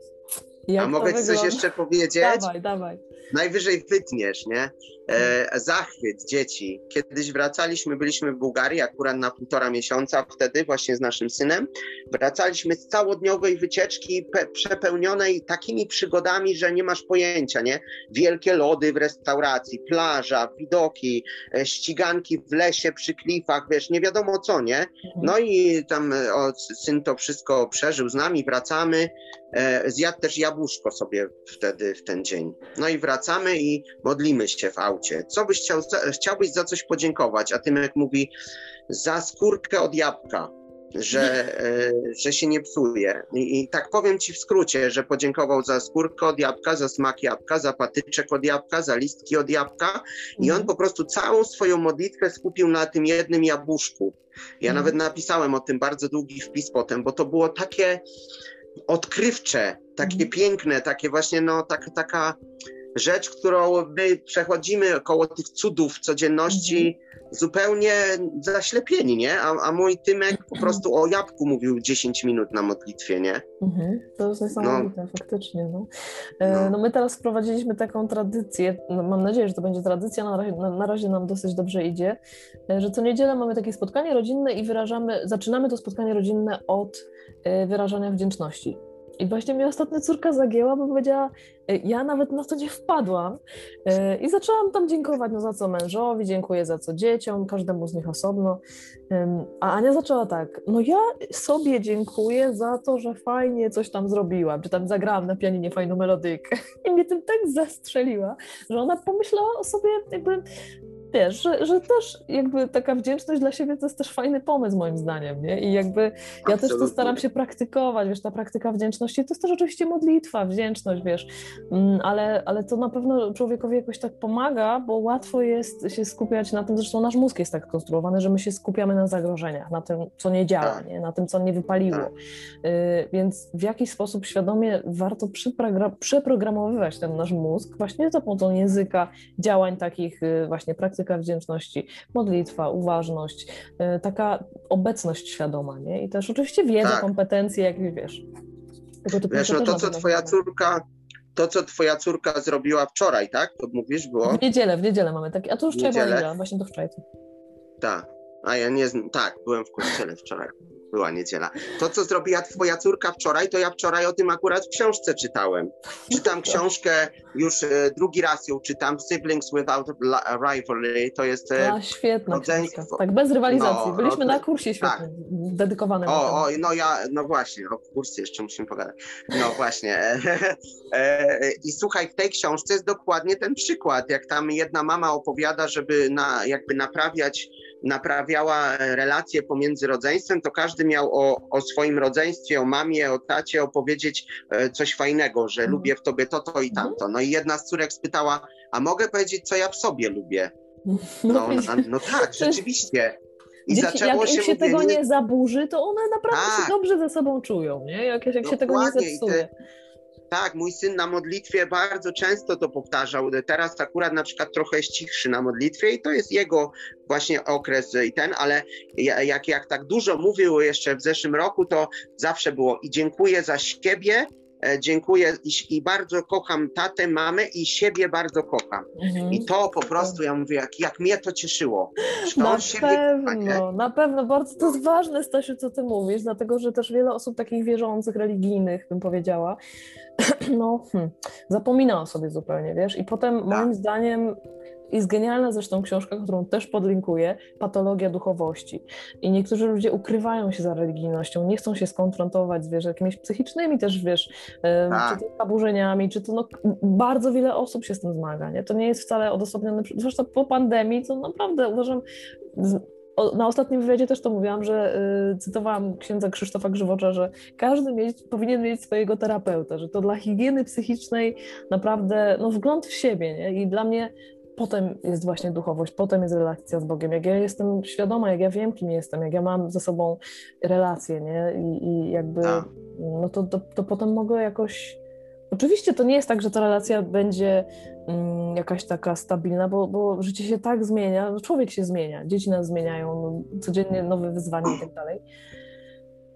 Speaker 2: Jak A mogę ci coś jeszcze powiedzieć?
Speaker 1: Dawaj, dawaj.
Speaker 2: Najwyżej wytniesz, nie? E, zachwyt dzieci. Kiedyś wracaliśmy, byliśmy w Bułgarii akurat na półtora miesiąca wtedy właśnie z naszym synem. Wracaliśmy z całodniowej wycieczki pe- przepełnionej takimi przygodami, że nie masz pojęcia, nie? Wielkie lody w restauracji, plaża, widoki, e, ściganki w lesie przy klifach, wiesz, nie wiadomo co, nie? Mhm. No i tam e, o, syn to wszystko przeżył z nami, wracamy. E, zjadł też jabłuszko sobie wtedy w ten dzień. No i wracamy i modlimy się w aucie. Co byś chciał, chciałbyś za coś podziękować? A Tymek mówi, za skórkę od jabłka. że, e, że się nie psuje. I, I, tak powiem ci w skrócie, że podziękował za skórkę od jabłka, za smak jabłka, za patyczek od jabłka, za listki od jabłka i on mhm. po prostu całą swoją modlitwę skupił na tym jednym jabłuszku. Ja mhm. nawet napisałem o tym bardzo długi wpis potem, bo to było takie odkrywcze, takie mhm. piękne, takie właśnie no tak, taka rzecz, którą my przechodzimy koło tych cudów codzienności mhm. zupełnie zaślepieni, nie? A, a mój Tymek po prostu o jabłku mówił 10 minut na modlitwie, nie?
Speaker 1: Mhm. To jest niesamowite, no. faktycznie. No. E, no. no. my teraz wprowadziliśmy taką tradycję, no, mam nadzieję, że to będzie tradycja, na razie, na, na razie nam dosyć dobrze idzie, e, że co niedzielę mamy takie spotkanie rodzinne i wyrażamy, zaczynamy to spotkanie rodzinne od e, wyrażania wdzięczności. I właśnie mnie ostatnio córka zagięła, bo powiedziała, ja nawet na to nie wpadłam. E, I zaczęłam tam dziękować, no za co mężowi, dziękuję za co dzieciom, każdemu z nich osobno. A Ania zaczęła tak, no ja sobie dziękuję za to, że fajnie coś tam zrobiłam, czy tam zagrałam na pianinie fajną melodykę. I mnie tym tak zastrzeliła, że ona pomyślała o sobie jakby wiesz, że, że też jakby taka wdzięczność dla siebie to jest też fajny pomysł moim zdaniem, nie? I jakby ja też to staram się praktykować, wiesz, ta praktyka wdzięczności to jest też oczywiście modlitwa, wdzięczność, wiesz, mm, ale, ale to na pewno człowiekowi jakoś tak pomaga, bo łatwo jest się skupiać na tym, zresztą nasz mózg jest tak skonstruowany, że my się skupiamy na zagrożeniach, na tym, co nie działa, tak. nie? na tym, co nie wypaliło. Tak. Y, więc w jakiś sposób świadomie warto przeprogramowywać ten nasz mózg właśnie za pomocą języka, działań takich y, właśnie praktyk praktyka wdzięczności, modlitwa, uważność, y, taka obecność świadoma, nie? I też oczywiście wiedza, tak. kompetencje, jak wiesz.
Speaker 2: Wiesz, no to, co twoja córka, to, co twoja córka zrobiła wczoraj, tak? To mówisz, było?
Speaker 1: W niedzielę, w niedzielę mamy takie, a to już wczoraj była właśnie to wczoraj.
Speaker 2: Tak, a ja nie znam, tak, byłem w kościele wczoraj była niedziela. To, co zrobiła twoja córka wczoraj, to ja wczoraj o tym akurat w książce czytałem. Czytam książkę, już e, drugi raz ją czytam, Siblings Without Rivalry, to jest...
Speaker 1: E, a, świetna książka. Tak, bez rywalizacji. No, Byliśmy na kursie świetnym, tak. dedykowanym.
Speaker 2: O, o, no ja, no właśnie, o kursie jeszcze musimy pogadać. No właśnie. E, I słuchaj, w tej książce jest dokładnie ten przykład, jak tam jedna mama opowiada, żeby na, jakby naprawiać naprawiała relacje pomiędzy rodzeństwem, to każdy miał o, o swoim rodzeństwie, o mamie, o tacie opowiedzieć e, coś fajnego, że mhm. lubię w tobie to, to i mhm. tamto. No i jedna z córek spytała, a mogę powiedzieć, co ja w sobie lubię? No, no, no tak, rzeczywiście.
Speaker 1: I Dzieci, zaczęło jak się, się mówienie... tego nie zaburzy, to one naprawdę tak. się dobrze ze sobą czują, nie? Jak, jak się tego nie zepsuje.
Speaker 2: Tak, mój syn na modlitwie bardzo często to powtarzał. Teraz akurat na przykład trochę jest cichszy na modlitwie i to jest jego właśnie okres i ten, ale jak, jak tak dużo mówił jeszcze w zeszłym roku, to zawsze było i dziękuję za siebie, E, dziękuję i, i, bardzo kocham tatę, mamę i siebie bardzo kocham. Mhm. I to po prostu, ja mówię, jak, jak mnie to cieszyło.
Speaker 1: na pewno, na pewno, bardzo to jest ważne, Stasiu, co ty mówisz, dlatego, że też wiele osób takich wierzących, religijnych, bym powiedziała, no, hmm, zapomina o sobie zupełnie, wiesz, i potem tak. moim zdaniem jest genialna zresztą książka, którą też podlinkuję, Patologia duchowości. I niektórzy ludzie ukrywają się za religijnością, nie chcą się skonfrontować z wiesz, jakimiś psychicznymi też, wiesz, tak. czy to zaburzeniami, czy to no, bardzo wiele osób się z tym zmaga. Nie? To nie jest wcale odosobnione, zresztą po pandemii, to naprawdę uważam, na ostatnim wywiadzie też to mówiłam, że y, cytowałam księdza Krzysztofa Grzywocza, że każdy mieć, powinien mieć swojego terapeuta, że to dla higieny psychicznej naprawdę no, wgląd w siebie. Nie? I dla mnie potem jest właśnie duchowość, potem jest relacja z Bogiem. Jak ja jestem świadoma, jak ja wiem, kim jestem, jak ja mam ze sobą relacje, nie? I, i jakby, tak. no to, to, to potem mogę jakoś. Oczywiście to nie jest tak, że ta relacja będzie mm, jakaś taka stabilna, bo, bo życie się tak zmienia, człowiek się zmienia, dzieci nas zmieniają, codziennie nowe wyzwania i tak dalej.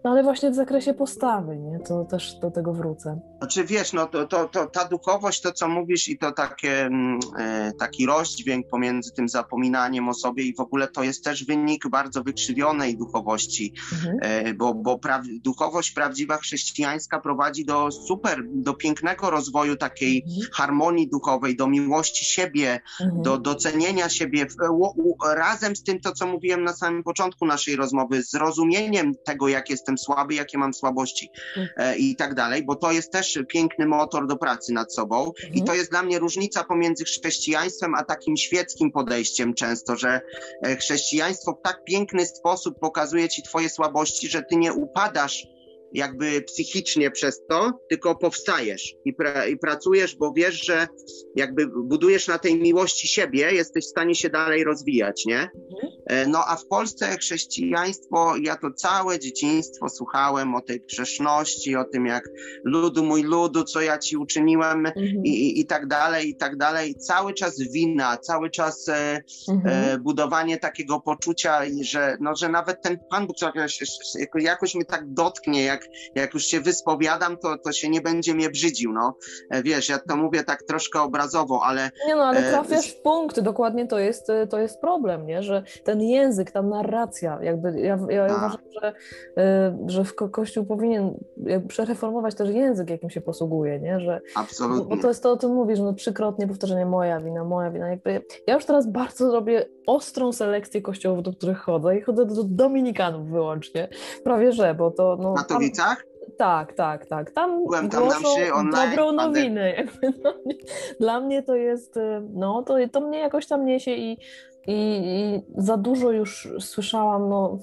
Speaker 1: No ale właśnie w zakresie postawy, nie? To też do tego wrócę.
Speaker 2: Znaczy wiesz, no to, to, to ta duchowość, to co mówisz i to takie, mm, e, taki rozdźwięk pomiędzy tym zapominaniem o sobie i w ogóle to jest też wynik bardzo wykrzywionej duchowości, mhm. e, bo, bo pra duchowość prawdziwa chrześcijańska prowadzi do super, do pięknego rozwoju takiej mhm. harmonii duchowej, do miłości siebie, mhm. do docenienia siebie, razem z tym to, co mówiłem na samym początku naszej rozmowy, zrozumieniem tego, jak jest jestem słaby, jakie mam słabości
Speaker 1: Mhm.
Speaker 2: e, i tak dalej, bo to jest też piękny motor do pracy nad sobą i
Speaker 1: Mhm.
Speaker 2: to jest dla mnie różnica pomiędzy chrześcijaństwem a takim świeckim podejściem często, że e, chrześcijaństwo w tak piękny sposób pokazuje ci twoje słabości, że ty nie upadasz jakby psychicznie przez to, tylko powstajesz i, pra, i pracujesz, bo wiesz, że jakby budujesz na tej miłości siebie, jesteś w stanie się dalej rozwijać, nie?
Speaker 1: Mhm.
Speaker 2: E, No a w Polsce chrześcijaństwo, ja to całe dzieciństwo słuchałem o tej grzeszności, o tym jak ludu mój ludu, co ja ci uczyniłem
Speaker 1: Mhm.
Speaker 2: i, i, i tak dalej, i tak dalej. Cały czas wina, cały czas e,
Speaker 1: Mhm.
Speaker 2: e, budowanie takiego poczucia, i że, no, że nawet ten Pan Bóg jakoś, jakoś mnie tak dotknie, jak, jak już się wyspowiadam, to, to się nie będzie mnie brzydził, no. E, Wiesz, ja to mówię tak troszkę obrazowo, ale
Speaker 1: Nie no, ale
Speaker 2: E,
Speaker 1: trafiasz w punkt, dokładnie to jest, e, to jest problem, nie? że ten język, ta narracja, jakby ja, ja
Speaker 2: A.
Speaker 1: uważam, że, że w ko- Kościół powinien przereformować też język, jakim się posługuje, nie? że bo
Speaker 2: absolutnie.
Speaker 1: to jest to, o czym mówisz, no trzykrotnie powtarzanie moja wina, moja wina, jakby ja już teraz bardzo robię ostrą selekcję kościołów, do których chodzę i chodzę do dominikanów wyłącznie, prawie że, bo to no, tam,
Speaker 2: Katowicach?
Speaker 1: tak, tak, tak. Tam
Speaker 2: Byłem tam na mszy online,
Speaker 1: dobrą nowinę. Jakby, no, dla mnie to jest, y, no to, to mnie jakoś tam niesie i, i, i za dużo już słyszałam, no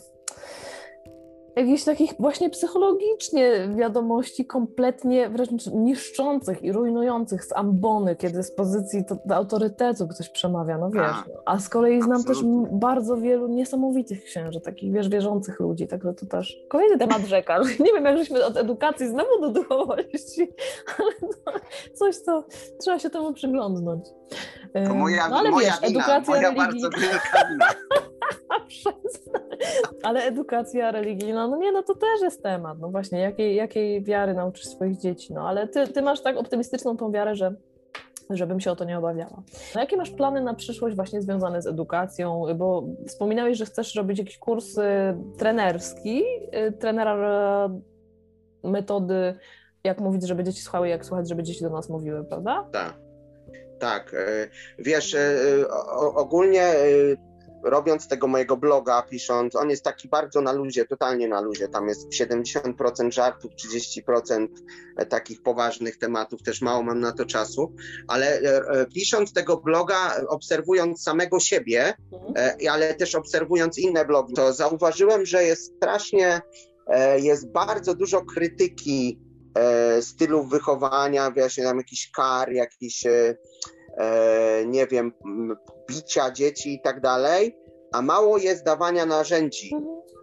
Speaker 1: jakichś takich właśnie psychologicznie wiadomości kompletnie wręcz niszczących i rujnujących z ambony, kiedy z pozycji to, do autorytetu ktoś przemawia, no wiesz.
Speaker 2: A,
Speaker 1: no. A z kolei znam też
Speaker 2: absolutnie.
Speaker 1: m- bardzo wielu niesamowitych księży, takich wiesz, wierzących ludzi, także to też kolejny temat rzeka. Nie wiem, jak żeśmy od edukacji znowu do duchowości, ale to coś, co trzeba się temu przyglądnąć.
Speaker 2: To moja,
Speaker 1: no ale
Speaker 2: moja
Speaker 1: wiesz,
Speaker 2: wina,
Speaker 1: edukacja
Speaker 2: moja
Speaker 1: religijna, ale edukacja religijna, no nie, no to też jest temat, no właśnie, jakiej, jakiej wiary nauczysz swoich dzieci, no ale ty, ty masz tak optymistyczną tą wiarę, że żebym się o to nie obawiała. No, jakie masz plany na przyszłość właśnie związane z edukacją? Bo wspominałeś, że chcesz robić jakiś kurs y, trenerski, y, trenera y, metody, jak mówić, żeby dzieci słuchały, jak słuchać, żeby dzieci do nas mówiły, prawda?
Speaker 2: Tak, tak. e, Wiesz, e, ogólnie e, robiąc tego mojego bloga, pisząc, on jest taki bardzo na luzie, totalnie na luzie. Tam jest 70% żartów, 30% takich poważnych tematów, też mało mam na to czasu, ale pisząc tego bloga, obserwując samego siebie, e, ale też obserwując inne blogi, to zauważyłem, że jest strasznie, jest bardzo dużo krytyki stylów wychowania, właśnie tam jakiś kar, jakiś, e, e, nie wiem, m, bicia dzieci i tak dalej, a mało jest dawania narzędzi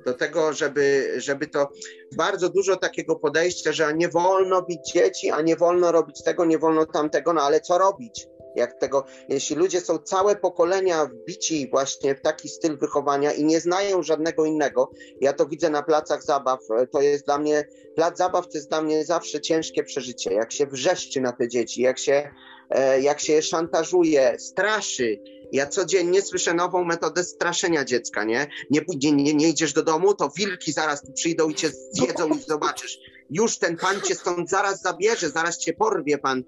Speaker 2: do tego, żeby, żeby to bardzo dużo takiego podejścia, że nie wolno bić dzieci, a nie wolno robić tego, nie wolno tamtego, no ale co robić? Jak tego, jeśli ludzie są całe pokolenia wbici właśnie w taki styl wychowania i nie znają żadnego innego, ja to widzę na placach zabaw, e, to jest dla mnie, plac zabaw to jest dla mnie zawsze ciężkie przeżycie, jak się wrzeszczy na te dzieci, jak się, e, jak się je szantażuje, straszy. Ja codziennie słyszę nową metodę straszenia dziecka, nie? Nie, nie, nie idziesz do domu, to wilki zaraz tu przyjdą i cię zjedzą i zobaczysz. Już ten pan cię stąd zaraz zabierze, zaraz cię porwie pan.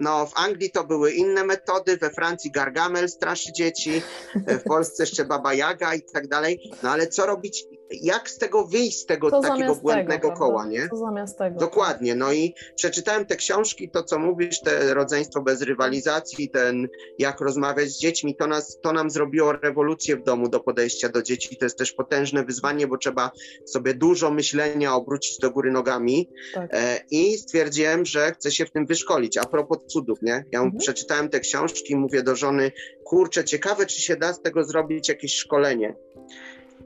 Speaker 2: No, w Anglii to były inne metody, we Francji Gargamel straszy dzieci, w Polsce jeszcze Baba Jaga i tak dalej. No ale co robić, jak z tego wyjść, z tego takiego błędnego
Speaker 1: tego,
Speaker 2: koła, nie?
Speaker 1: Zamiast tego?
Speaker 2: Dokładnie, no i przeczytałem te książki, to co mówisz, te rodzeństwo bez rywalizacji, ten jak rozmawiać z dziećmi, to, nas, to nam zrobiło rewolucję w domu do podejścia do dzieci. To jest też potężne wyzwanie, bo trzeba sobie dużo myślenia obrócić do góry nogami
Speaker 1: Tak.
Speaker 2: e, i stwierdziłem, że chcę się w tym wyszkolić. A propos cudów, nie? Ja
Speaker 1: Mhm.
Speaker 2: przeczytałem te książki, mówię do żony, kurczę, ciekawe, czy się da z tego zrobić jakieś szkolenie.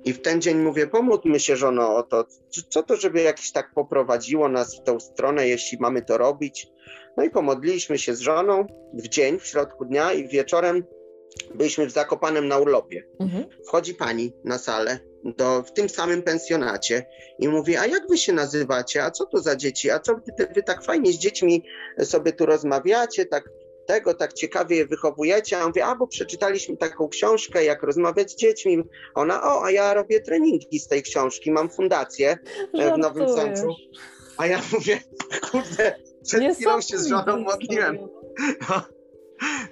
Speaker 2: I w ten dzień mówię, pomódlmy się żono o to, co to, żeby jakieś tak poprowadziło nas w tą stronę, jeśli mamy to robić. No i pomodliliśmy się z żoną w dzień, w środku dnia i wieczorem byliśmy w Zakopanem na urlopie.
Speaker 1: Mhm.
Speaker 2: Wchodzi pani na salę do, w tym samym pensjonacie i mówi, a jak wy się nazywacie, a co to za dzieci, a co wy, wy tak fajnie z dziećmi sobie tu rozmawiacie, tak tego, tak ciekawie je wychowujecie, a ja mówię, a bo przeczytaliśmy taką książkę, jak rozmawiać z dziećmi. Ona, o, a ja robię treningi z tej książki, mam fundację e, w Nowym
Speaker 1: Żartujesz.
Speaker 2: Sączu. A ja mówię, kurde, przed chwilą się z żoną modliłem. No.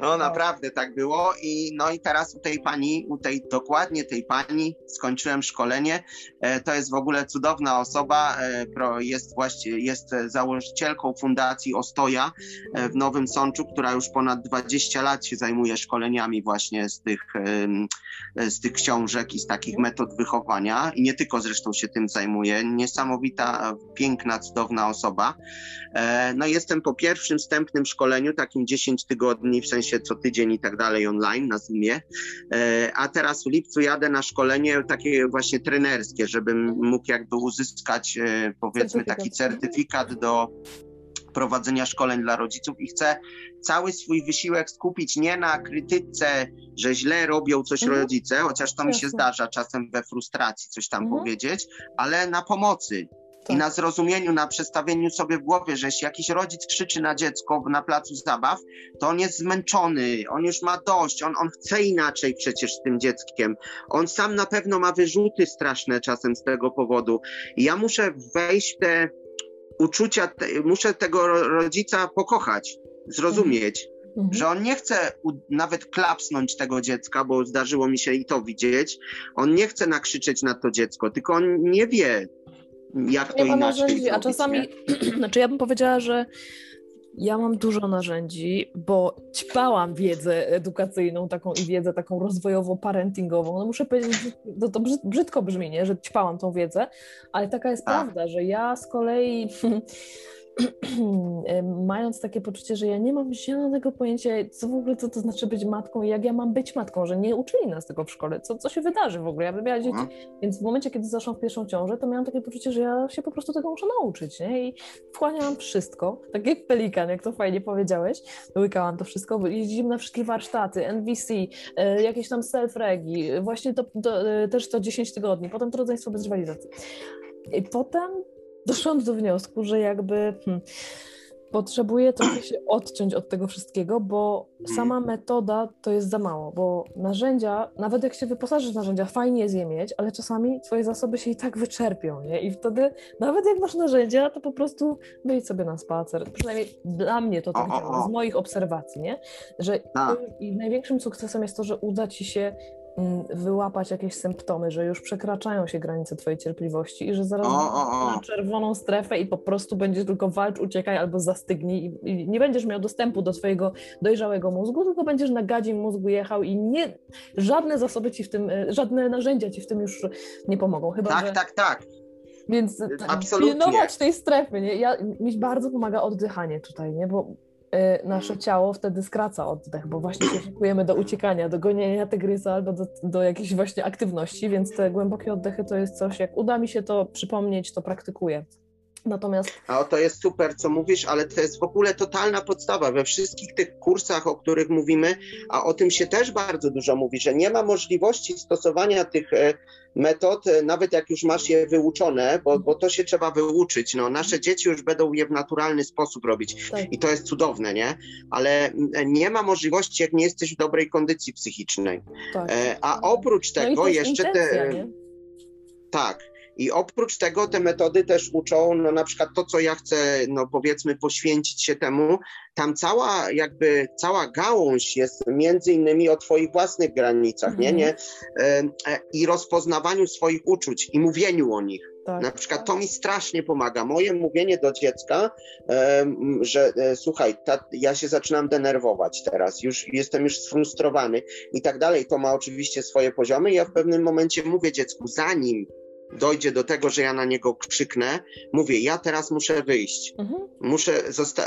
Speaker 2: No naprawdę tak było i no i teraz u tej pani, u tej dokładnie tej pani skończyłem szkolenie. E, to jest w ogóle cudowna osoba, e, jest właśnie jest założycielką Fundacji Ostoja e, w Nowym Sączu, która już ponad 20 lat się zajmuje szkoleniami właśnie z tych, z tych książek i z takich metod wychowania i nie tylko zresztą się tym zajmuje. Niesamowita, piękna, cudowna osoba. No jestem po pierwszym wstępnym szkoleniu, takim 10 tygodni, w sensie co tydzień i tak dalej online na Zoomie, e, a teraz w lipcu jadę na szkolenie takie właśnie trenerskie, żebym mógł jakby uzyskać e, powiedzmy taki certyfikat do prowadzenia szkoleń dla rodziców i chcę cały swój wysiłek skupić nie na krytyce, że źle robią coś mhm. rodzice, chociaż to mi się zdarza czasem we frustracji coś tam mhm. powiedzieć, ale na pomocy. I na zrozumieniu, na przestawieniu sobie w głowie, że jeśli jakiś rodzic krzyczy na dziecko na placu zabaw, to on jest zmęczony, on już ma dość, on, on chce inaczej przecież z tym dzieckiem. On sam na pewno ma wyrzuty straszne czasem z tego powodu. I ja muszę wejść w te uczucia, te, muszę tego rodzica pokochać, zrozumieć. Mhm. Że on nie chce nawet klapsnąć tego dziecka, bo zdarzyło mi się i to widzieć. On nie chce nakrzyczeć na to dziecko, tylko on nie wie, jak to nie inaczej narzędzi,
Speaker 1: A czasami, znaczy ja bym powiedziała, że ja mam dużo narzędzi, bo ćpałam wiedzę edukacyjną taką i wiedzę taką rozwojowo-parentingową. No muszę powiedzieć, że to, to brzydko brzmi, nie? że ćpałam tą wiedzę, ale taka jest A. prawda, że ja z kolei mając takie poczucie, że ja nie mam zielonego pojęcia, co w ogóle co to znaczy być matką i jak ja mam być matką, że nie uczyli nas tego w szkole, co, co się wydarzy w ogóle. Ja bym miała dzieci, no. więc w momencie, kiedy zaszłam w pierwszą ciążę, to miałam takie poczucie, że ja się po prostu tego muszę nauczyć, nie? I wchłaniałam wszystko, tak jak pelikan, jak to fajnie powiedziałeś, łykałam to wszystko, jeździliśmy na wszystkie warsztaty, NVC, e, jakieś tam self-regi, właśnie to, to, e, też to 10 tygodni, potem to rodzeństwo bez rywalizacji. I potem doszłam do wniosku, że jakby hmm, potrzebuję trochę się odciąć od tego wszystkiego, bo sama metoda to jest za mało, bo narzędzia, nawet jak się wyposażysz w narzędzia, fajnie jest je mieć, ale czasami twoje zasoby się i tak wyczerpią, nie? I wtedy nawet jak masz narzędzia, to po prostu wyjdź sobie na spacer. Przynajmniej dla mnie to tak działa, z moich obserwacji, nie? Że i największym sukcesem jest to, że uda ci się wyłapać jakieś symptomy, że już przekraczają się granice twojej cierpliwości i że zaraz o, o, o. na czerwoną strefę i po prostu będziesz tylko walcz, uciekaj albo zastygnij i, i, nie będziesz miał dostępu do swojego dojrzałego mózgu, tylko będziesz na gadzim mózgu jechał i nie, żadne zasoby ci w tym, e, żadne narzędzia ci w tym już nie pomogą. Chyba,
Speaker 2: tak,
Speaker 1: że...
Speaker 2: tak, tak.
Speaker 1: Więc Absolutnie. pilnować tej strefy, nie? Ja, mi bardzo pomaga oddychanie tutaj, nie? Bo nasze ciało wtedy skraca oddech, bo właśnie się szykujemy do uciekania, do gonienia tygrysa albo do, do jakiejś właśnie aktywności, więc te głębokie oddechy to jest coś, jak uda mi się to przypomnieć, to praktykuję. Natomiast...
Speaker 2: A to jest super, co mówisz, ale to jest w ogóle totalna podstawa. We wszystkich tych kursach, o których mówimy, a o tym się też bardzo dużo mówi, że nie ma możliwości stosowania tych e, metod, e, nawet jak już masz je wyuczone, bo, bo to się trzeba wyuczyć. No, nasze dzieci już będą je w naturalny sposób robić tak. i to jest cudowne, nie? Ale nie ma możliwości, jak nie jesteś w dobrej kondycji psychicznej. Tak. E, a oprócz no tego no jeszcze te. Nie? Tak. I oprócz tego te metody też uczą, no na przykład to, co ja chcę, no powiedzmy, poświęcić się temu, tam cała jakby, cała gałąź jest między innymi o twoich własnych granicach, nie, nie? E, e, I rozpoznawaniu swoich uczuć i mówieniu o nich. Tak. Na przykład to mi strasznie pomaga. Moje mówienie do dziecka, że e, słuchaj, ta, ja się zaczynam denerwować teraz, już jestem już sfrustrowany i tak dalej. To ma oczywiście swoje poziomy. Ja w pewnym momencie mówię dziecku, zanim dojdzie do tego, że ja na niego krzyknę, mówię, ja teraz muszę wyjść. Mhm. Muszę,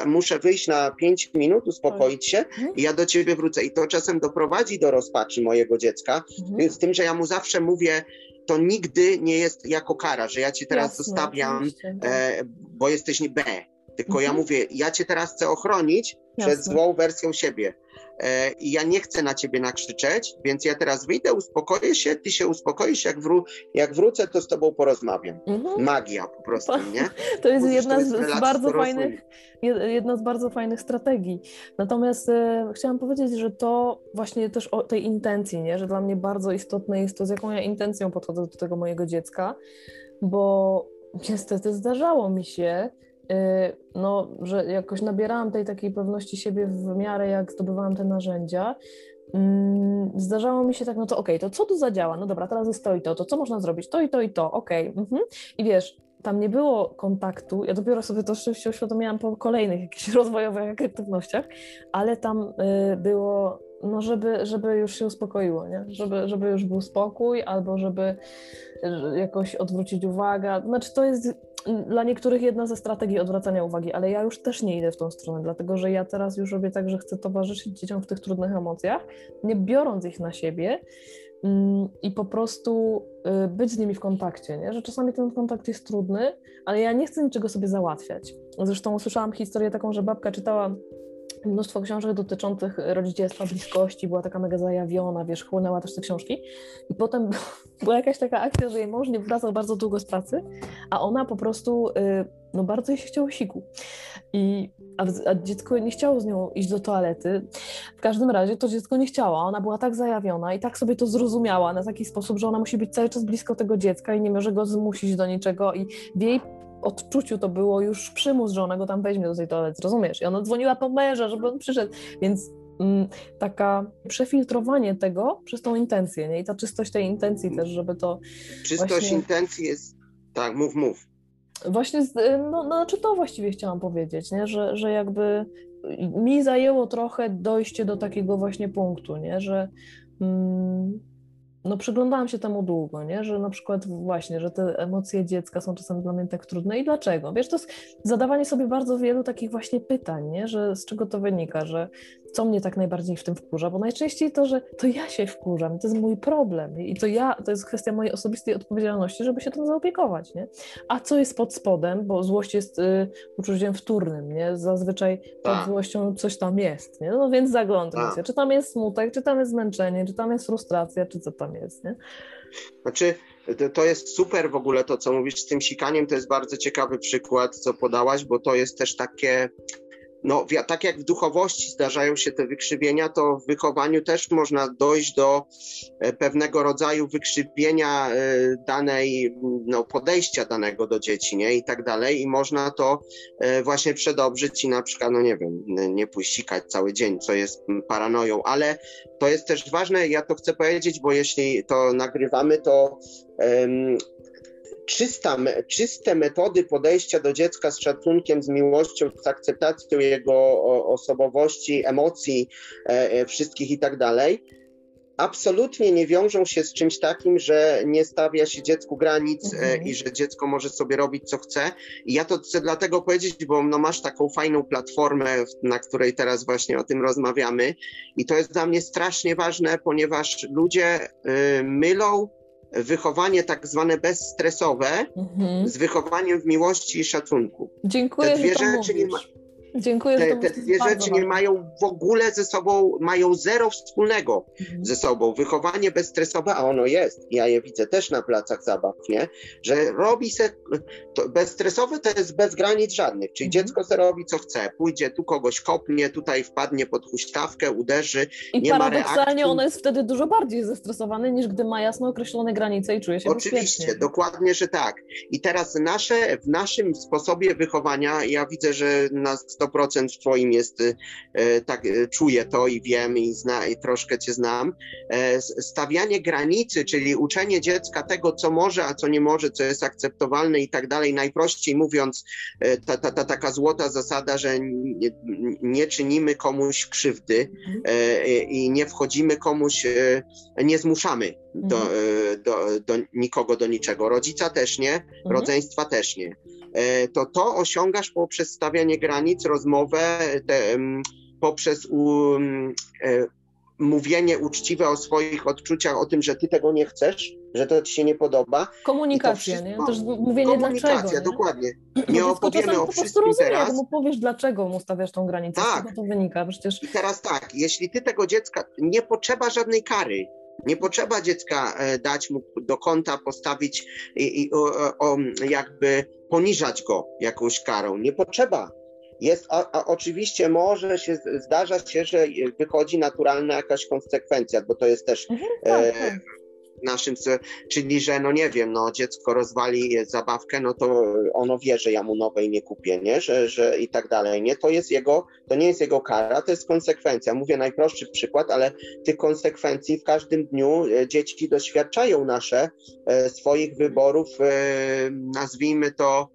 Speaker 2: muszę wyjść na pięć minut, uspokoić się mhm. i ja do ciebie wrócę. I to czasem doprowadzi do rozpaczy mojego dziecka, mhm. z tym, że ja mu zawsze mówię, to nigdy nie jest jako kara, że ja cię teraz Jasne, zostawiam, tak. e, bo jesteś B. Tylko ja mhm. mówię, ja cię teraz chcę ochronić Jasne. przed złą wersją siebie. E, i ja nie chcę na ciebie nakrzyczeć, więc ja teraz wyjdę, uspokoję się, ty się uspokoisz, jak, wró jak wrócę, to z tobą porozmawiam. Mhm. Magia po prostu, nie?
Speaker 1: To jest jedna z, z bardzo fajnych, jedna z bardzo fajnych strategii. Natomiast e, chciałam powiedzieć, że to właśnie też o tej intencji, nie? że dla mnie bardzo istotne jest to, z jaką ja intencją podchodzę do tego mojego dziecka, bo niestety zdarzało mi się, no, że jakoś nabierałam tej takiej pewności siebie w miarę jak zdobywałam te narzędzia, mm, zdarzało mi się tak, no to okej, okay, to co tu zadziała? No dobra, teraz jest to i to, to co można zrobić? To i to i to, okej. Okay. Mhm. I wiesz, tam nie było kontaktu. Ja dopiero sobie to szczęście uświadomiłam po kolejnych jakichś rozwojowych aktywnościach, ale tam y, było, no żeby, żeby już się uspokoiło, nie? Żeby, żeby już był spokój, albo żeby jakoś odwrócić uwagę. Znaczy to jest dla niektórych jedna ze strategii odwracania uwagi, ale ja już też nie idę w tą stronę, dlatego że ja teraz już robię tak, że chcę towarzyszyć dzieciom w tych trudnych emocjach, nie biorąc ich na siebie, Mm, i po prostu y, być z nimi w kontakcie, nie? że czasami ten kontakt jest trudny, ale ja nie chcę niczego sobie załatwiać. Zresztą usłyszałam historię taką, że babka czytała mnóstwo książek dotyczących rodzicielstwa, bliskości, była taka mega zajawiona, wiesz, chłonęła też te książki i potem była jakaś taka akcja, że jej mąż nie wracał bardzo długo z pracy, a ona po prostu, y, no bardzo jej się chciało siku. I, a, a, dziecko nie chciało z nią iść do toalety. W każdym razie to dziecko nie chciała. Ona była tak zajawiona i tak sobie to zrozumiała na taki sposób, że ona musi być cały czas blisko tego dziecka i nie może go zmusić do niczego. I w jej odczuciu to było już przymus, że ona go tam weźmie do tej toalety, rozumiesz? I ona dzwoniła po męża, żeby on przyszedł. Więc mm, taka przefiltrowanie tego przez tą intencję, nie? I ta czystość tej intencji też, żeby to
Speaker 2: Czystość właśnie... intencji jest... Tak, mów, mów.
Speaker 1: Właśnie, no, no, znaczy to właściwie chciałam powiedzieć, nie? Że, że jakby mi zajęło trochę dojście do takiego właśnie punktu, nie? Że... Mm, no przyglądałam się temu długo, nie? że na przykład właśnie, że te emocje dziecka są czasem dla mnie tak trudne i dlaczego? Wiesz, to jest zadawanie sobie bardzo wielu takich właśnie pytań, nie? że z czego to wynika, że co mnie tak najbardziej w tym wkurza, bo najczęściej to, że to ja się wkurzam, to jest mój problem i to ja, to jest kwestia mojej osobistej odpowiedzialności, żeby się tym zaopiekować, nie? A co jest pod spodem, bo złość jest y, uczuciem wtórnym, nie? Zazwyczaj pod tak. złością coś tam jest, nie? No więc zaglądam się, tak. czy tam jest smutek, czy tam jest zmęczenie, czy tam jest frustracja, czy co tam jest, nie?
Speaker 2: Znaczy, to jest super w ogóle to, co mówisz z tym sikaniem, to jest bardzo ciekawy przykład, co podałaś, bo to jest też takie no, tak jak w duchowości zdarzają się te wykrzywienia, to w wychowaniu też można dojść do e, pewnego rodzaju wykrzywienia e, danej, no, podejścia danego do dzieci, nie? I tak dalej. I można to e, właśnie przedobrzyć i na przykład, no nie wiem, nie puścikać cały dzień, co jest paranoją, ale to jest też ważne, ja to chcę powiedzieć, bo jeśli to nagrywamy, to czysta, czyste metody podejścia do dziecka z szacunkiem, z miłością, z akceptacją jego osobowości, emocji, e, e, wszystkich i tak dalej, absolutnie nie wiążą się z czymś takim, że nie stawia się dziecku granic e, mhm. i że dziecko może sobie robić co chce. I ja to chcę dlatego powiedzieć, bo no masz taką fajną platformę, na której teraz właśnie o tym rozmawiamy. I to jest dla mnie strasznie ważne, ponieważ ludzie y, mylą wychowanie tak zwane bezstresowe mhm. z wychowaniem w miłości i szacunku.
Speaker 1: Dziękuję, Te dwie że rzeczy nie ma...
Speaker 2: Dziękuję, te, te dwie rzeczy nie mają w ogóle ze sobą, mają zero wspólnego mhm. ze sobą. Wychowanie bezstresowe, a ono jest, ja je widzę też na placach zabaw, nie? że robi se, to bezstresowe to jest bez granic żadnych, czyli mhm. dziecko se robi co chce, pójdzie tu kogoś kopnie, tutaj wpadnie pod huśtawkę, uderzy,
Speaker 1: I nie paradoksalnie ono jest wtedy dużo bardziej zestresowane niż gdy ma jasno określone granice i czuje się
Speaker 2: Oczywiście,
Speaker 1: bezpiecznie.
Speaker 2: dokładnie, że tak. I teraz nasze, w naszym sposobie wychowania, ja widzę, że na 100% w Twoim jest, e, tak, e, czuję to i wiem i, zna, i troszkę Cię znam. E, stawianie granicy, czyli uczenie dziecka tego, co może, a co nie może, co jest akceptowalne i tak dalej. Najprościej mówiąc, ta, ta, ta taka złota zasada, że nie, nie czynimy komuś krzywdy mhm. i nie wchodzimy komuś, nie zmuszamy do, mhm. do, do nikogo do niczego. Rodzica też nie, mhm. rodzeństwa też nie. E, to to osiągasz poprzez stawianie granic, rozmowę, te, poprzez um, mówienie uczciwe o swoich odczuciach, o tym, że ty tego nie chcesz, że to ci się nie podoba.
Speaker 1: Komunikacja, nie? Też mówienie Komunikacja,
Speaker 2: dlaczego. dokładnie. Nie opowiemy o wszystkim
Speaker 1: rozumie,
Speaker 2: teraz.
Speaker 1: mu powiesz, dlaczego mu stawiasz tą granicę, tak. z czego to wynika. Przecież...
Speaker 2: I teraz tak, jeśli ty tego dziecka, nie potrzeba żadnej kary, nie potrzeba dziecka e, dać mu do kąta, postawić i, i o, o, jakby poniżać go jakąś karą. Nie potrzeba. Jest, a, a, oczywiście może się, zdarza się, że wychodzi naturalna jakaś konsekwencja, bo to jest też mhm, tak, e, tak. Naszym, czyli że no nie wiem, no dziecko rozwali zabawkę, no to ono wie, że ja mu nowej nie kupię, nie, że, że i tak dalej, nie, to jest jego, to nie jest jego kara, to jest konsekwencja. Mówię najprostszy przykład, ale tych konsekwencji w każdym dniu e, dzieci doświadczają nasze e, swoich wyborów, e, nazwijmy to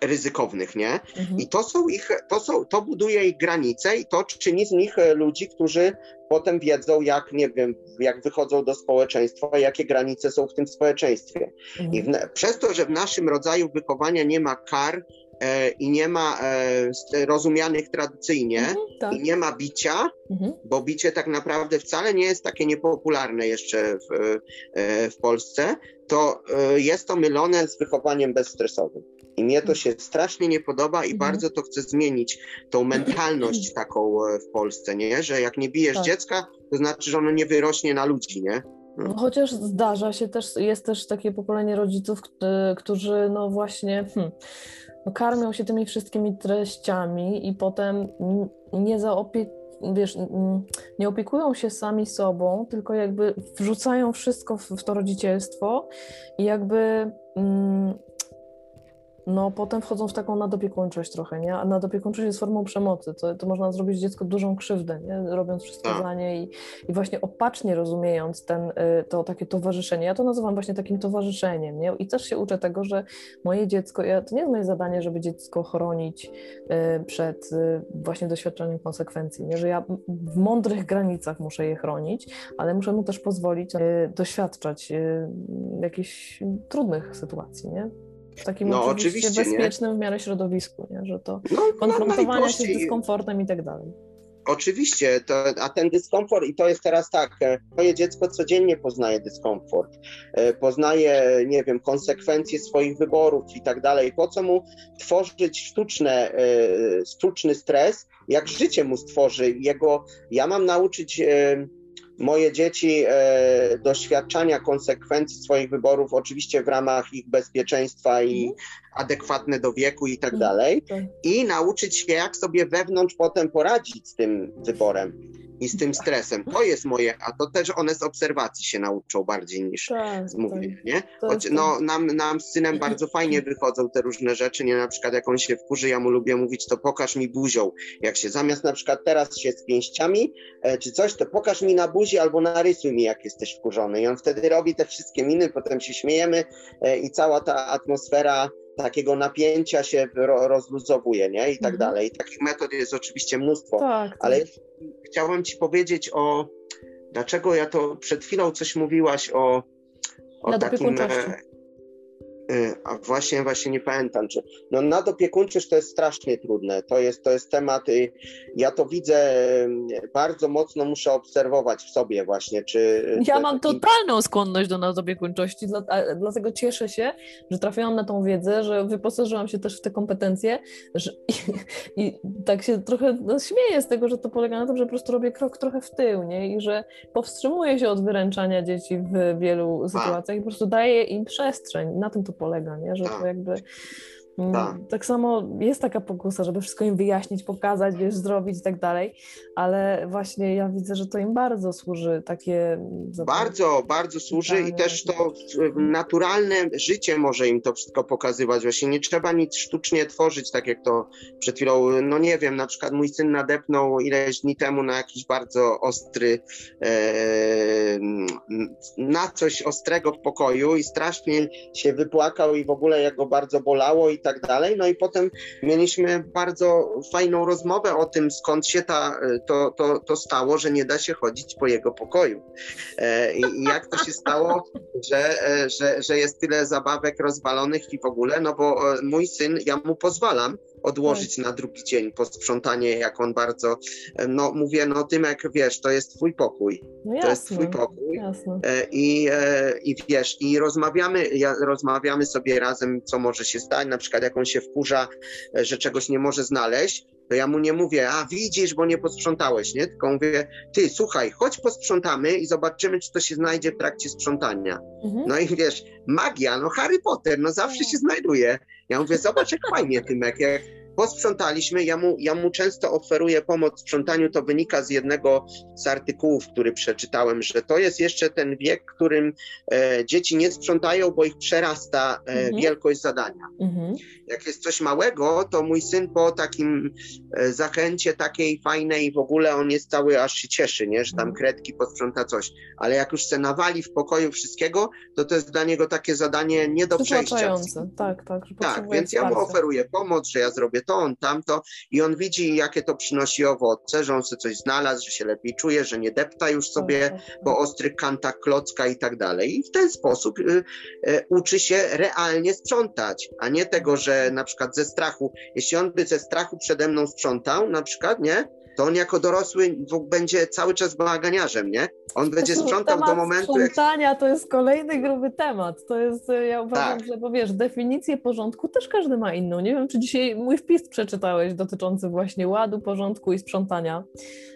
Speaker 2: ryzykownych, nie? Mhm. I to są ich, to są, to buduje ich granice i to czyni z nich e, ludzi, którzy potem wiedzą, jak, nie wiem, jak wychodzą do społeczeństwa, jakie granice są w tym społeczeństwie. Mhm. I w, przez to, że w naszym rodzaju wychowania nie ma kar, e, i nie ma e, rozumianych tradycyjnie mhm, tak. i nie ma bicia, mhm. bo bicie tak naprawdę wcale nie jest takie niepopularne jeszcze w, w Polsce, to e, jest to mylone z wychowaniem bezstresowym. I mnie to się strasznie nie podoba i mhm. bardzo to chcę zmienić, tą mentalność taką e, w Polsce, nie? Że jak nie bijesz tak. dziecka, to znaczy, że ono nie wyrośnie na ludzi, nie?
Speaker 1: No. no chociaż zdarza się też, jest też takie pokolenie rodziców, którzy no właśnie hmm, no karmią się tymi wszystkimi treściami i potem nie zaopiekują wiesz, nie opiekują się sami sobą, tylko jakby wrzucają wszystko w, to rodzicielstwo i jakby mm, no potem wchodzą w taką nadopiekuńczość trochę, nie? A nadopiekuńczość jest formą przemocy, to, to można zrobić dziecku dużą krzywdę, nie? Robiąc wszystko tak. za nie i, i właśnie opacznie rozumiejąc ten, y, to takie towarzyszenie. Ja to nazywam właśnie takim towarzyszeniem, nie? I też się uczę tego, że moje dziecko, ja, to nie jest moje zadanie, żeby dziecko chronić y, przed y, właśnie doświadczeniem konsekwencji, nie? Że ja w mądrych granicach muszę je chronić, ale muszę mu też pozwolić doświadczać jakichś trudnych sytuacji, nie? W takim no, oczywiście, oczywiście bezpiecznym nie? w miarę środowisku, nie? że to no, konfrontowanie się z dyskomfortem i tak dalej.
Speaker 2: Oczywiście, to, a ten dyskomfort, i to jest teraz tak, moje e, dziecko codziennie poznaje dyskomfort, e, poznaje, nie wiem, konsekwencje swoich wyborów i tak dalej. Po co mu tworzyć sztuczne, e, sztuczny stres, jak życie mu stworzy? Jego, ja mam nauczyć moje dzieci e, doświadczania konsekwencji swoich wyborów, oczywiście w ramach ich bezpieczeństwa i mhm. adekwatne do wieku i tak mhm. dalej, tak. i nauczyć się, jak sobie wewnątrz potem poradzić z tym wyborem i z tym stresem. To jest moje, a to też one z obserwacji się nauczą bardziej niż tak, z mówienia, tak. nie? Choć, no, nam, nam z synem bardzo fajnie wychodzą te różne rzeczy, nie? Na przykład jak on się wkurzy, ja mu lubię mówić, to pokaż mi buzią. Jak się zamiast na przykład teraz się z pięściami, e, czy coś, to pokaż mi na buzi albo narysuj mi, jak jesteś wkurzony. I on wtedy robi te wszystkie miny, potem się śmiejemy e, i cała ta atmosfera takiego napięcia się rozluzowuje, nie? I tak mhm. dalej. I takich metod jest oczywiście mnóstwo. Tak, tak. Ale chciałem ci powiedzieć o, dlaczego ja to przed chwilą coś mówiłaś o, o takim a właśnie, właśnie nie pamiętam, czy no nadopiekuńczość to jest strasznie trudne. To jest, to jest temat, y, ja to widzę y, bardzo mocno, muszę obserwować w sobie właśnie, czy...
Speaker 1: Ja mam totalną skłonność do nadopiekuńczości, dlatego cieszę się, że trafiłam na tą wiedzę, że wyposażyłam się też w te kompetencje że, i, i tak się trochę no, śmieję z tego, że to polega na tym, że po prostu robię krok trochę w tył, nie? I że powstrzymuję się od wyręczania dzieci w wielu sytuacjach i po prostu daję im przestrzeń. Na tym to polega, nie? że to tak. jakby tak. tak samo jest taka pokusa, żeby wszystko im wyjaśnić, pokazać, wiesz, zrobić i tak dalej, ale właśnie ja widzę, że to im bardzo służy takie...
Speaker 2: Bardzo, bardzo służy i też to naturalne życie może im to wszystko pokazywać. Właśnie nie trzeba nic sztucznie tworzyć, tak jak to przed chwilą, no nie wiem, na przykład mój syn nadepnął ileś dni temu na jakiś bardzo ostry, e, na coś ostrego w pokoju i strasznie się wypłakał i w ogóle jego bardzo bolało i tak dalej. No i potem mieliśmy bardzo fajną rozmowę o tym, skąd się ta, to, to, to stało, że nie da się chodzić po jego pokoju. E, I jak to się stało, że, e, że, że jest tyle zabawek rozwalonych i w ogóle, no bo e, mój syn, ja mu pozwalam, odłożyć tak. na drugi dzień posprzątanie, jak on bardzo, no mówię, no Tymek, wiesz, to jest twój pokój, no to jest twój pokój jasne. I, i wiesz, i rozmawiamy, ja, rozmawiamy sobie razem, co może się stać, na przykład jak on się wkurza, że czegoś nie może znaleźć, to ja mu nie mówię, a widzisz, bo nie posprzątałeś, nie? Tylko mówię, ty, słuchaj, chodź posprzątamy i zobaczymy, czy to się znajdzie w trakcie sprzątania. Mhm. No i wiesz, magia, no Harry Potter, no zawsze się znajduje. Ja mówię, zobacz jak fajnie, Tymek, jak, posprzątaliśmy. Ja mu, ja mu często oferuję pomoc w sprzątaniu. To wynika z jednego z artykułów, który przeczytałem, że to jest jeszcze ten wiek, w którym e, dzieci nie sprzątają, bo ich przerasta e,
Speaker 1: Mhm.
Speaker 2: wielkość zadania.
Speaker 1: Mhm.
Speaker 2: Jak jest coś małego, to mój syn po takim e, zachęcie takiej fajnej w ogóle on jest cały aż się cieszy, nie? że tam
Speaker 1: Mhm.
Speaker 2: kredki posprząta coś. Ale jak już se nawali w pokoju wszystkiego, to to jest dla niego takie zadanie nie do przejścia.
Speaker 1: Tak, tak.
Speaker 2: Tak, więc ja mu oferuję pomoc, że ja zrobię to, on tamto i on widzi, jakie to przynosi owoce, że on sobie coś znalazł, że się lepiej czuje, że nie depta już sobie
Speaker 1: Tak, tak, tak.
Speaker 2: po ostrych kantach klocka i tak dalej. I w ten sposób y, y, uczy się realnie sprzątać, a nie tego, że na przykład ze strachu, jeśli on by ze strachu przede mną sprzątał, na przykład, nie? To on jako dorosły będzie cały czas bałaganiarzem, nie? On będzie sprzątał do
Speaker 1: temat
Speaker 2: momentu, jak
Speaker 1: Sprzątania to jest kolejny gruby temat. To jest, e, ja uważam,
Speaker 2: Tak.
Speaker 1: że bo wiesz, definicję porządku też każdy ma inną. Nie wiem, czy dzisiaj mój wpis przeczytałeś dotyczący właśnie ładu, porządku i sprzątania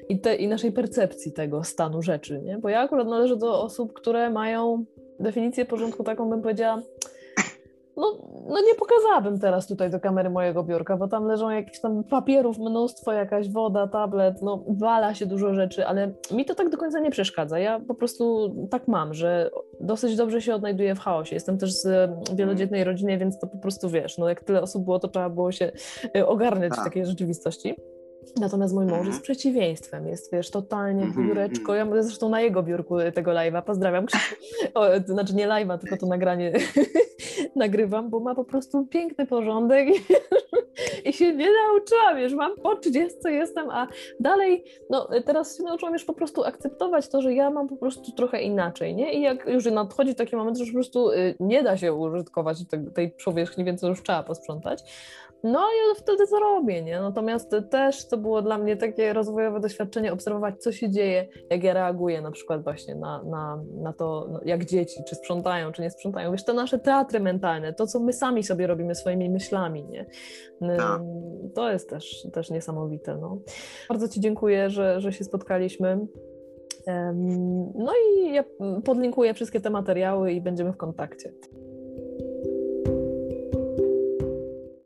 Speaker 1: i, te, i naszej percepcji tego stanu rzeczy, nie? Bo ja akurat należę do osób, które mają definicję porządku taką, bym powiedziała, no, no nie pokazałabym teraz tutaj do kamery mojego biurka, bo tam leżą jakieś tam papierów mnóstwo, jakaś woda, tablet, no wala się dużo rzeczy, ale mi to tak do końca nie przeszkadza. Ja po prostu tak mam, że dosyć dobrze się odnajduję w chaosie. Jestem też z e, wielodzietnej rodziny, więc to po prostu wiesz, no jak tyle osób było, to trzeba było się e, ogarniać w
Speaker 2: Tak.
Speaker 1: takiej rzeczywistości. Natomiast mój mąż
Speaker 2: Mhm.
Speaker 1: jest przeciwieństwem, jest wiesz, totalnie
Speaker 2: Mhm,
Speaker 1: biureczko. Ja mówię zresztą na jego biurku tego live'a, pozdrawiam. O, to znaczy nie live'a, tylko to nagranie nagrywam, bo ma po prostu piękny porządek i się nie nauczyłam, już mam po 30 jestem, a dalej, no teraz się nauczyłam już po prostu akceptować to, że ja mam po prostu trochę inaczej, nie? I jak już nadchodzi taki moment, że po prostu y, nie da się użytkować te, tej powierzchni, więc już trzeba posprzątać, no i wtedy to robię, nie? Natomiast też to było dla mnie takie rozwojowe doświadczenie, obserwować, co się dzieje, jak ja reaguję na przykład właśnie na, na, na to, no, jak dzieci, czy sprzątają, czy nie sprzątają. Wiesz, te nasze teatry mentalne, to, co my sami sobie robimy swoimi myślami, nie?
Speaker 2: Tak.
Speaker 1: To jest też, też niesamowite, no. Bardzo Ci dziękuję, że, że się spotkaliśmy. No i ja podlinkuję wszystkie te materiały i będziemy w kontakcie.